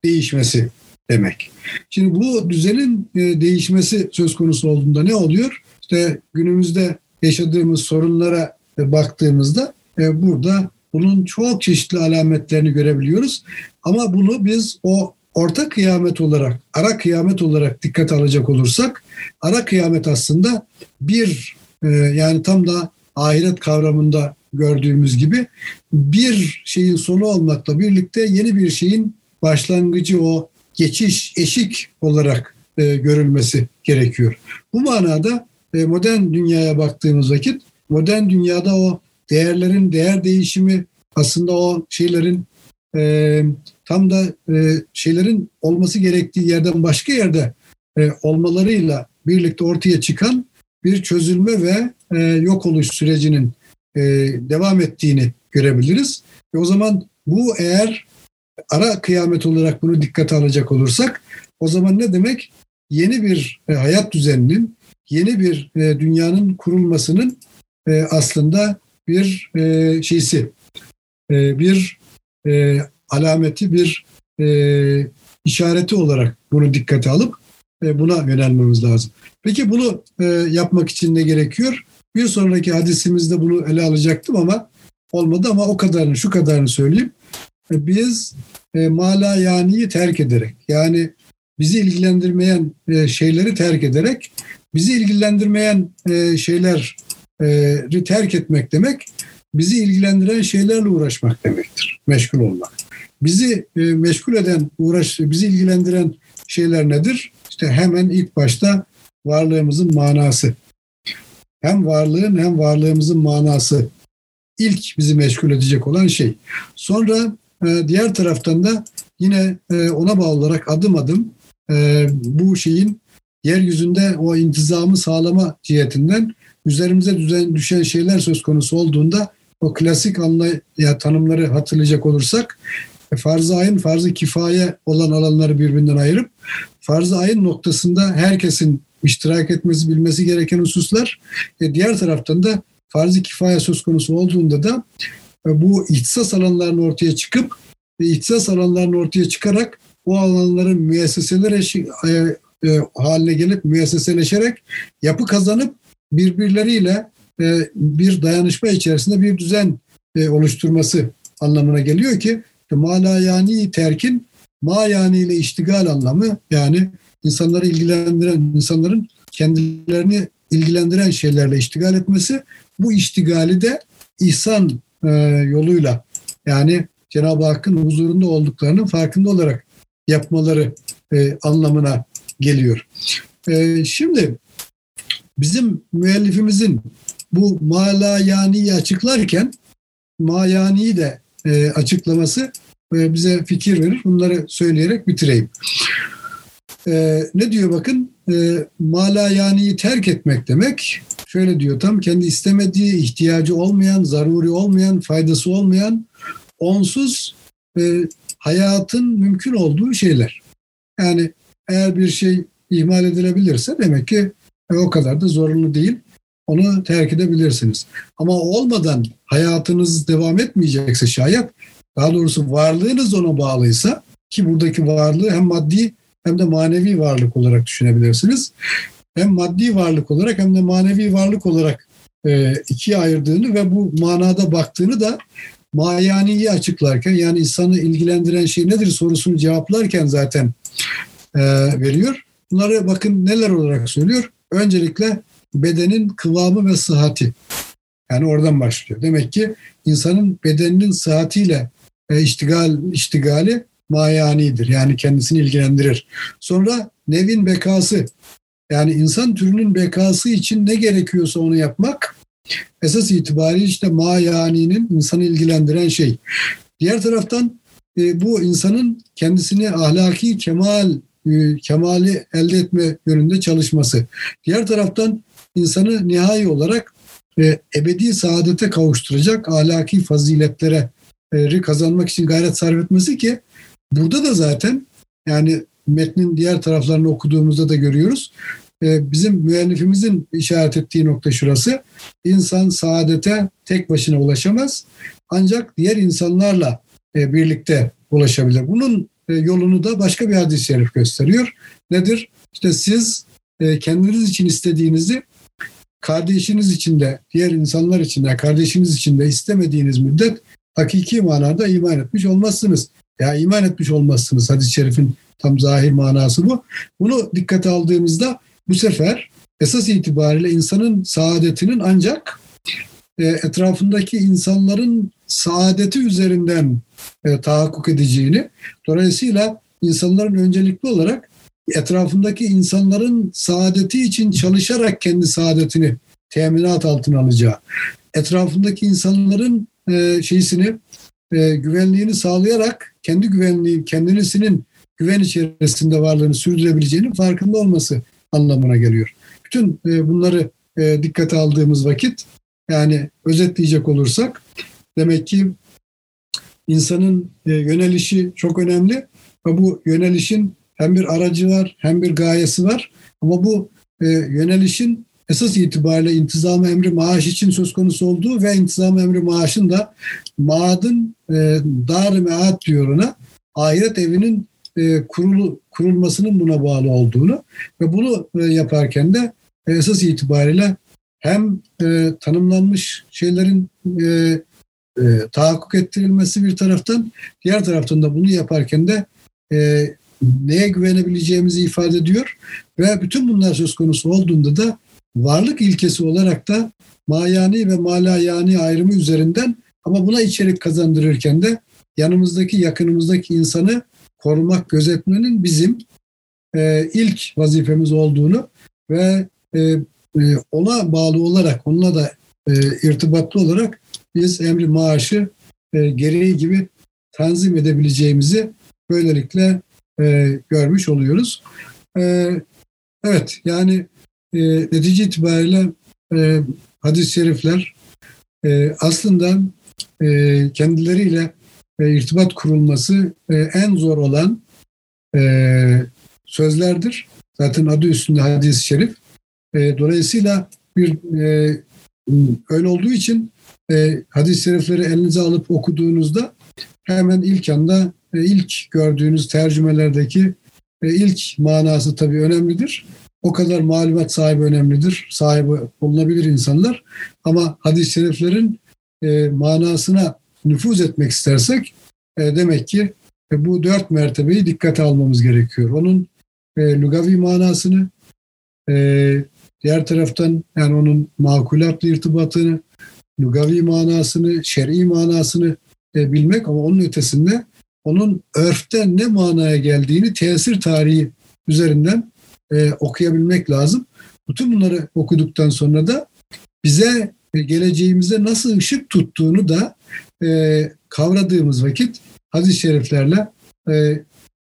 değişmesi demek. Şimdi bu düzenin değişmesi söz konusu olduğunda ne oluyor? İşte günümüzde yaşadığımız sorunlara baktığımızda e, burada bunun çok çeşitli alametlerini görebiliyoruz. Ama bunu biz o orta kıyamet olarak, ara kıyamet olarak dikkat alacak olursak, ara kıyamet aslında bir e, yani tam da ahiret kavramında gördüğümüz gibi bir şeyin sonu olmakla birlikte yeni bir şeyin başlangıcı o geçiş, eşik olarak e, görülmesi gerekiyor. Bu manada e, modern dünyaya baktığımız vakit modern dünyada o değerlerin değer değişimi aslında o şeylerin e, tam da e, şeylerin olması gerektiği yerden başka yerde e, olmalarıyla birlikte ortaya çıkan bir çözülme ve e, yok oluş sürecinin e, devam ettiğini görebiliriz. Ve o zaman bu eğer ara kıyamet olarak bunu dikkate alacak olursak o zaman ne demek? Yeni bir e, hayat düzeninin, yeni bir e, dünyanın kurulmasının e, aslında bir e, şeysi, e, bir e, alameti, bir e, işareti olarak bunu dikkate alıp e, buna yönelmemiz lazım. Peki bunu e, yapmak için ne gerekiyor? Bir sonraki hadisimizde bunu ele alacaktım ama olmadı ama o kadarını şu kadarını söyleyeyim. E, biz e, mala yaniyi terk ederek yani bizi ilgilendirmeyen e, şeyleri terk ederek bizi ilgilendirmeyen e, şeyleri terk etmek demek bizi ilgilendiren şeylerle uğraşmak demektir. Meşgul olmak. Bizi e, meşgul eden, uğraş, bizi ilgilendiren şeyler nedir? İşte hemen ilk başta varlığımızın manası. Hem varlığın hem varlığımızın manası ilk bizi meşgul edecek olan şey. Sonra e, diğer taraftan da yine e, ona bağlı olarak adım adım e, bu şeyin yeryüzünde o intizamı sağlama cihetinden üzerimize düşen şeyler söz konusu olduğunda o klasik anlay tanımları hatırlayacak olursak e, farz-ı ayın farz-ı kifaye olan alanları birbirinden ayırıp farz-ı ayın noktasında herkesin iştirak etmesi, bilmesi gereken hususlar. E diğer taraftan da farz-ı kifaya söz konusu olduğunda da e, bu ihtisas alanlarının ortaya çıkıp ve ihtisas alanlarının ortaya çıkarak o alanların müesseseler e, haline gelip müesseseleşerek yapı kazanıp birbirleriyle e, bir dayanışma içerisinde bir düzen e, oluşturması anlamına geliyor ki mala yani terkin ma yani ile iştigal anlamı yani insanları ilgilendiren insanların kendilerini ilgilendiren şeylerle iştigal etmesi bu iştigali de ihsan e, yoluyla yani Cenab-ı Hakk'ın huzurunda olduklarının farkında olarak yapmaları anlamına geliyor. Şimdi bizim müellifimizin bu malayaniyi açıklarken mayaniyi de e, açıklaması e, bize fikir verir. Bunları söyleyerek bitireyim. E, ne diyor bakın? E, malayaniyi terk etmek demek. Şöyle diyor tam kendi istemediği, ihtiyacı olmayan, zaruri olmayan, faydası olmayan, onsuz e, hayatın mümkün olduğu şeyler. Yani eğer bir şey ihmal edilebilirse demek ki e, o kadar da zorunlu değil. Onu terk edebilirsiniz. Ama olmadan hayatınız devam etmeyecekse şayet, daha doğrusu varlığınız ona bağlıysa ki buradaki varlığı hem maddi hem de manevi varlık olarak düşünebilirsiniz. Hem maddi varlık olarak hem de manevi varlık olarak e, ikiye ayırdığını ve bu manada baktığını da mayaniyi açıklarken yani insanı ilgilendiren şey nedir sorusunu cevaplarken zaten e, veriyor. Bunları bakın neler olarak söylüyor. Öncelikle bedenin kıvamı ve sıhhati. Yani oradan başlıyor. Demek ki insanın bedeninin sıhhatiyle e, iştigal, iştigali mayanidir. Yani kendisini ilgilendirir. Sonra nevin bekası. Yani insan türünün bekası için ne gerekiyorsa onu yapmak esas itibariyle işte mayaninin insanı ilgilendiren şey. Diğer taraftan e, bu insanın kendisini ahlaki kemal kemali elde etme yönünde çalışması. Diğer taraftan insanı nihai olarak e, ebedi saadete kavuşturacak ahlaki faziletlere e, kazanmak için gayret sarf etmesi ki burada da zaten yani metnin diğer taraflarını okuduğumuzda da görüyoruz. E, bizim müellifimizin işaret ettiği nokta şurası. İnsan saadete tek başına ulaşamaz. Ancak diğer insanlarla e, birlikte ulaşabilir. Bunun e, yolunu da başka bir hadis-i şerif gösteriyor. Nedir? İşte siz e, kendiniz için istediğinizi kardeşiniz için de, diğer insanlar için de, kardeşiniz için de istemediğiniz müddet hakiki manada iman etmiş olmazsınız. Ya iman etmiş olmazsınız. Hadis-i şerifin tam zahir manası bu. Bunu dikkate aldığımızda bu sefer esas itibariyle insanın saadetinin ancak e, etrafındaki insanların saadeti üzerinden e, tahakkuk edeceğini, dolayısıyla insanların öncelikli olarak etrafındaki insanların saadeti için çalışarak kendi saadetini teminat altına alacağı, etrafındaki insanların e, şeysini e, güvenliğini sağlayarak kendi güvenliği, kendisinin güven içerisinde varlığını sürdürebileceğinin farkında olması anlamına geliyor. bütün e, bunları e, dikkate aldığımız vakit yani özetleyecek olursak demek ki insanın e, yönelişi çok önemli ve bu yönelişin hem bir aracı var hem bir gayesi var. Ama bu e, yönelişin esas itibariyle intizam emri maaş için söz konusu olduğu ve intizam emri maaşın da maadın e, dar mead diyor ona ahiret evinin kurulu, kurulmasının buna bağlı olduğunu ve bunu yaparken de esas itibariyle hem e, tanımlanmış şeylerin e, e, tahakkuk ettirilmesi bir taraftan, diğer taraftan da bunu yaparken de e, neye güvenebileceğimizi ifade ediyor ve bütün bunlar söz konusu olduğunda da varlık ilkesi olarak da mayani ve malayani ayrımı üzerinden ama buna içerik kazandırırken de yanımızdaki, yakınımızdaki insanı korumak, gözetmenin bizim e, ilk vazifemiz olduğunu ve e, e, ona bağlı olarak, onunla da e, irtibatlı olarak biz emri maaşı e, gereği gibi tanzim edebileceğimizi böylelikle görmüş oluyoruz. Evet, yani e, netice itibariyle hadis-i şerifler aslında kendileriyle irtibat kurulması en zor olan sözlerdir. Zaten adı üstünde hadis-i şerif. E, dolayısıyla bir e, öyle olduğu için e, hadis-i şerifleri elinize alıp okuduğunuzda hemen ilk anda e, ilk gördüğünüz tercümelerdeki e, ilk manası tabii önemlidir. O kadar malumat sahibi önemlidir. Sahibi olunabilir insanlar. Ama hadis-i şeriflerin e, manasına nüfuz etmek istersek e, demek ki e, bu dört mertebeyi dikkate almamız gerekiyor. Onun e, lugavi manasını, e, diğer taraftan yani onun makulatla irtibatını, lugavi manasını, şer'i manasını e, bilmek ama onun ötesinde onun örften ne manaya geldiğini tesir tarihi üzerinden e, okuyabilmek lazım. Bütün bunları okuduktan sonra da bize e, geleceğimize nasıl ışık tuttuğunu da e, kavradığımız vakit hadis-i şeriflerle e,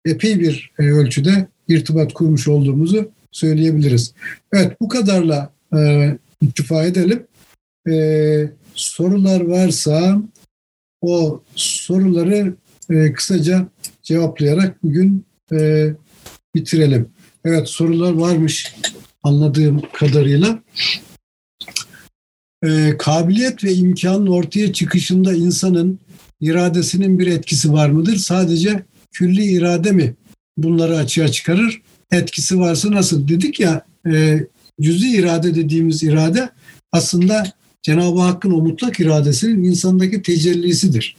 epey bir e, ölçüde irtibat kurmuş olduğumuzu söyleyebiliriz. Evet bu kadarla e, iktifa edelim. E, sorular varsa o soruları e, kısaca cevaplayarak bugün e, bitirelim. Evet sorular varmış anladığım kadarıyla. E, kabiliyet ve imkanın ortaya çıkışında insanın iradesinin bir etkisi var mıdır? Sadece külli irade mi bunları açığa çıkarır? Etkisi varsa nasıl? Dedik ya e, cüzi irade dediğimiz irade aslında Cenab-ı Hakk'ın o mutlak iradesinin insandaki tecellisidir.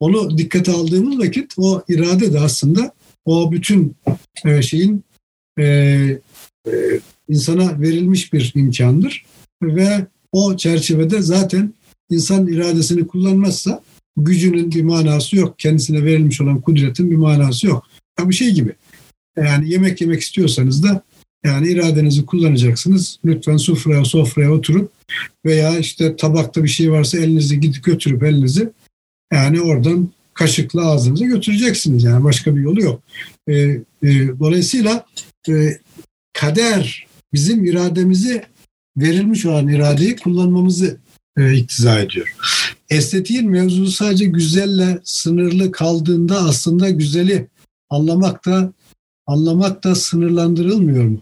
Onu dikkate aldığımız vakit o irade de aslında o bütün e, şeyin e, e, insana verilmiş bir imkandır ve o çerçevede zaten insan iradesini kullanmazsa gücünün bir manası yok. Kendisine verilmiş olan kudretin bir manası yok. Ya bir şey gibi. Yani yemek yemek istiyorsanız da yani iradenizi kullanacaksınız. Lütfen sofraya sofraya oturup veya işte tabakta bir şey varsa elinizi gidip götürüp elinizi yani oradan kaşıkla ağzınıza götüreceksiniz. Yani başka bir yolu yok. E, e, dolayısıyla e, kader bizim irademizi verilmiş olan iradeyi kullanmamızı e, iktiza ediyor. Estetiğin mevzusu sadece güzelle sınırlı kaldığında aslında güzeli anlamak da anlamak da sınırlandırılmıyor mu?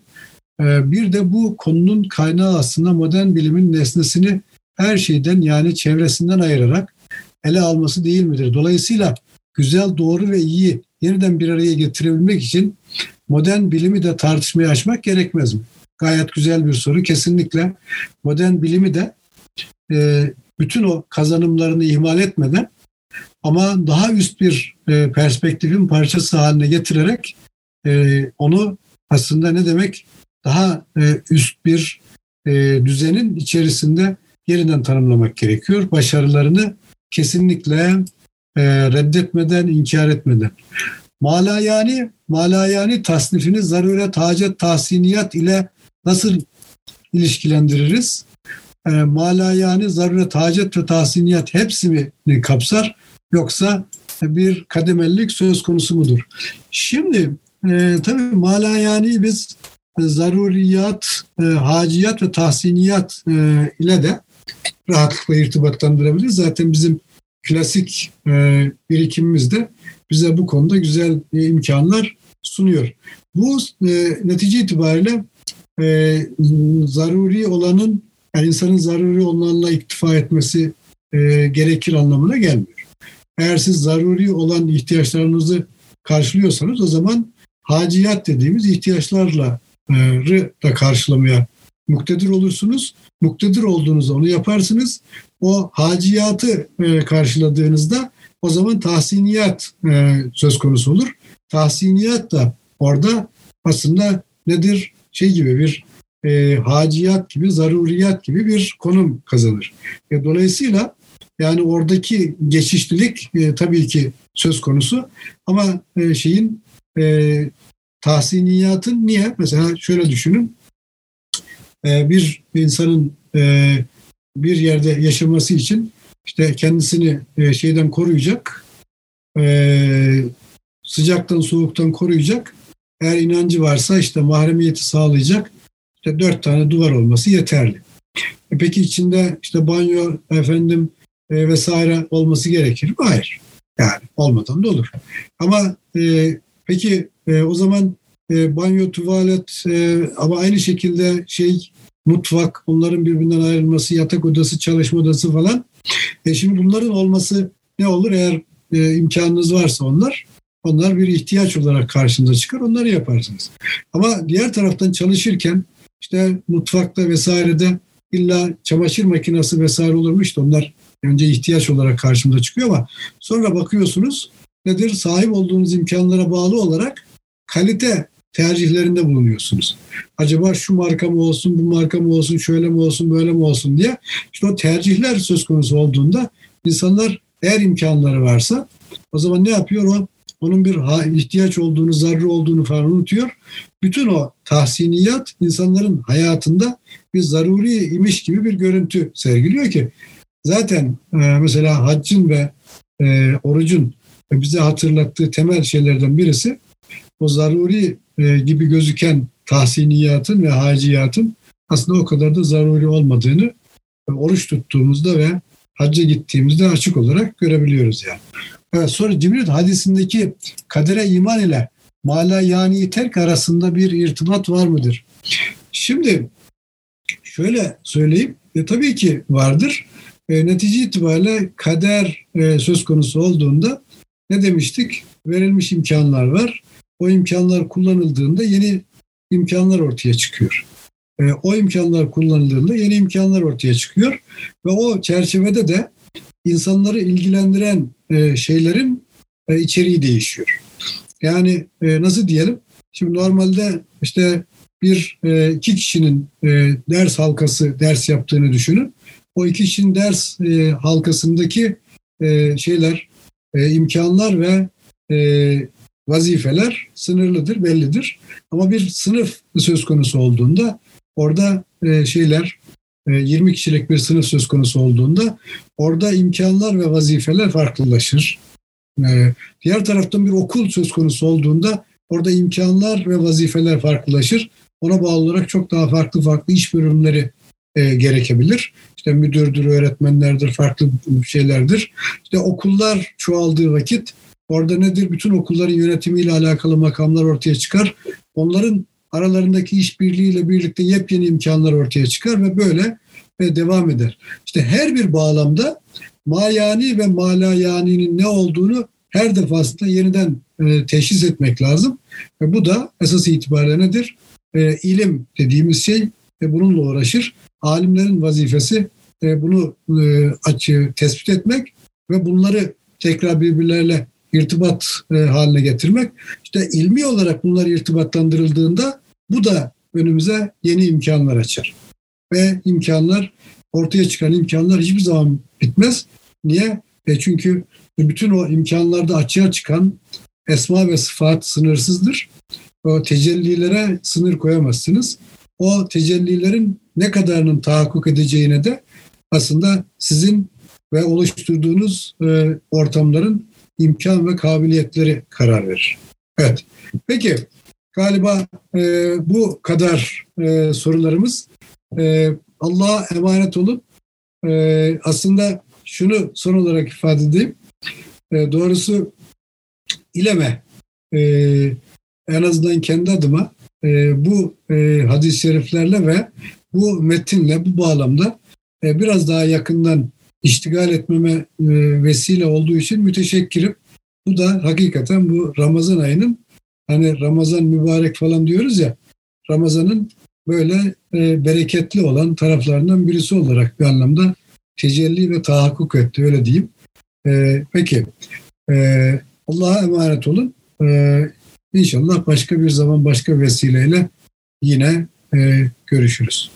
E, bir de bu konunun kaynağı aslında modern bilimin nesnesini her şeyden yani çevresinden ayırarak ele alması değil midir? Dolayısıyla güzel, doğru ve iyi yeniden bir araya getirebilmek için modern bilimi de tartışmaya açmak gerekmez mi? Gayet güzel bir soru. Kesinlikle modern bilimi de e, bütün o kazanımlarını ihmal etmeden ama daha üst bir e, perspektifin parçası haline getirerek e, onu aslında ne demek daha e, üst bir e, düzenin içerisinde yeniden tanımlamak gerekiyor. Başarılarını kesinlikle e, reddetmeden, inkar etmeden. Malayani, malayani tasnifini zaruret, hacet, tahsiniyat ile nasıl ilişkilendiririz? E, malayani, zaruret, hacet ve tahsiniyat hepsi mi kapsar? Yoksa bir kademellik söz konusu mudur? Şimdi e, tabii malayani biz zaruriyat, e, haciyat ve tahsiniyat e, ile de rahatlıkla irtibatlandırabiliriz. Zaten bizim klasik e, birikimimiz de bize bu konuda güzel e, imkanlar sunuyor. Bu e, netice itibariyle e, zaruri olanın yani insanın zaruri olanla iktifa etmesi e, gerekir anlamına gelmiyor. Eğer siz zaruri olan ihtiyaçlarınızı karşılıyorsanız o zaman haciyat dediğimiz ihtiyaçlarla e, da karşılamaya muktedir olursunuz. Muktedir olduğunuzda onu yaparsınız. O haciyatı e, karşıladığınızda o zaman tahsiniyat e, söz konusu olur. Tahsiniyat da orada aslında nedir? Şey gibi bir e, haciyat gibi, zaruriyat gibi bir konum kazanır. E, dolayısıyla yani oradaki geçişlilik e, tabii ki söz konusu ama e, şeyin e, tahsiniyatın niye? Mesela şöyle düşünün. E, bir insanın e, bir yerde yaşaması için işte kendisini e, şeyden koruyacak, e, sıcaktan soğuktan koruyacak. Eğer inancı varsa işte mahremiyeti sağlayacak. İşte dört tane duvar olması yeterli. E peki içinde işte banyo efendim e, vesaire olması gerekir mi? Hayır. Yani olmadan da olur. Ama e, peki e, o zaman e, banyo, tuvalet e, ama aynı şekilde şey mutfak, onların birbirinden ayrılması, yatak odası, çalışma odası falan. E şimdi bunların olması ne olur eğer e, imkanınız varsa onlar? Onlar bir ihtiyaç olarak karşınıza çıkar, onları yaparsınız. Ama diğer taraftan çalışırken işte mutfakta vesairede illa çamaşır makinesi vesaire olurmuş da onlar önce ihtiyaç olarak karşımıza çıkıyor ama sonra bakıyorsunuz nedir? Sahip olduğunuz imkanlara bağlı olarak kalite tercihlerinde bulunuyorsunuz. Acaba şu marka mı olsun, bu marka mı olsun, şöyle mi olsun, böyle mi olsun diye. İşte o tercihler söz konusu olduğunda insanlar eğer imkanları varsa o zaman ne yapıyor? O onun bir ihtiyaç olduğunu, zarrı olduğunu falan unutuyor. Bütün o tahsiniyat insanların hayatında bir zaruri imiş gibi bir görüntü sergiliyor ki zaten e, mesela haccın ve e, orucun bize hatırlattığı temel şeylerden birisi o zaruri e, gibi gözüken tahsiniyatın ve haciyatın aslında o kadar da zaruri olmadığını e, oruç tuttuğumuzda ve hacca gittiğimizde açık olarak görebiliyoruz yani. Evet, sonra Cibril hadisindeki kadere iman ile mala yani terk arasında bir irtibat var mıdır? Şimdi şöyle söyleyeyim. E, tabii ki vardır. E, netice itibariyle kader e, söz konusu olduğunda ne demiştik? Verilmiş imkanlar var. O imkanlar kullanıldığında yeni imkanlar ortaya çıkıyor. E, o imkanlar kullanıldığında yeni imkanlar ortaya çıkıyor ve o çerçevede de insanları ilgilendiren e, şeylerin e, içeriği değişiyor. Yani e, nasıl diyelim? Şimdi normalde işte bir e, iki kişinin e, ders halkası ders yaptığını düşünün. O iki kişinin ders e, halkasındaki e, şeyler, e, imkanlar ve e, vazifeler sınırlıdır, bellidir. Ama bir sınıf söz konusu olduğunda orada e, şeyler 20 e, kişilik bir sınıf söz konusu olduğunda orada imkanlar ve vazifeler farklılaşır. E, diğer taraftan bir okul söz konusu olduğunda orada imkanlar ve vazifeler farklılaşır. Ona bağlı olarak çok daha farklı farklı iş bölümleri e, gerekebilir. İşte müdürdür, öğretmenlerdir, farklı şeylerdir. İşte okullar çoğaldığı vakit orada nedir? Bütün okulların yönetimiyle alakalı makamlar ortaya çıkar. Onların aralarındaki işbirliğiyle birlikte yepyeni imkanlar ortaya çıkar ve böyle ve devam eder. İşte her bir bağlamda mayani ve malayani'nin ne olduğunu her defasında yeniden e, teşhis etmek lazım. Ve bu da esas itibariyle nedir? E, ilim dediğimiz şey ve bununla uğraşır. Alimlerin vazifesi e, bunu e, açı tespit etmek ve bunları tekrar birbirlerle irtibat e, haline getirmek. İşte ilmi olarak bunlar irtibatlandırıldığında bu da önümüze yeni imkanlar açar. Ve imkanlar, ortaya çıkan imkanlar hiçbir zaman bitmez. Niye? E çünkü bütün o imkanlarda açığa çıkan esma ve sıfat sınırsızdır. O tecellilere sınır koyamazsınız. O tecellilerin ne kadarının tahakkuk edeceğine de aslında sizin ve oluşturduğunuz e, ortamların imkan ve kabiliyetleri karar verir. Evet. Peki galiba e, bu kadar e, sorularımız. E, Allah'a emanet olup e, aslında şunu son olarak ifade edeyim. E, doğrusu İleme e, en azından kendi adıma e, bu e, hadis-i şeriflerle ve bu metinle bu bağlamda e, biraz daha yakından iştigal etmeme e, vesile olduğu için müteşekkirim. Bu da hakikaten bu Ramazan ayının hani Ramazan mübarek falan diyoruz ya Ramazan'ın böyle e, bereketli olan taraflarından birisi olarak bir anlamda tecelli ve tahakkuk etti öyle diyeyim. E, peki e, Allah'a emanet olun. E, inşallah başka bir zaman başka vesileyle yine e, görüşürüz.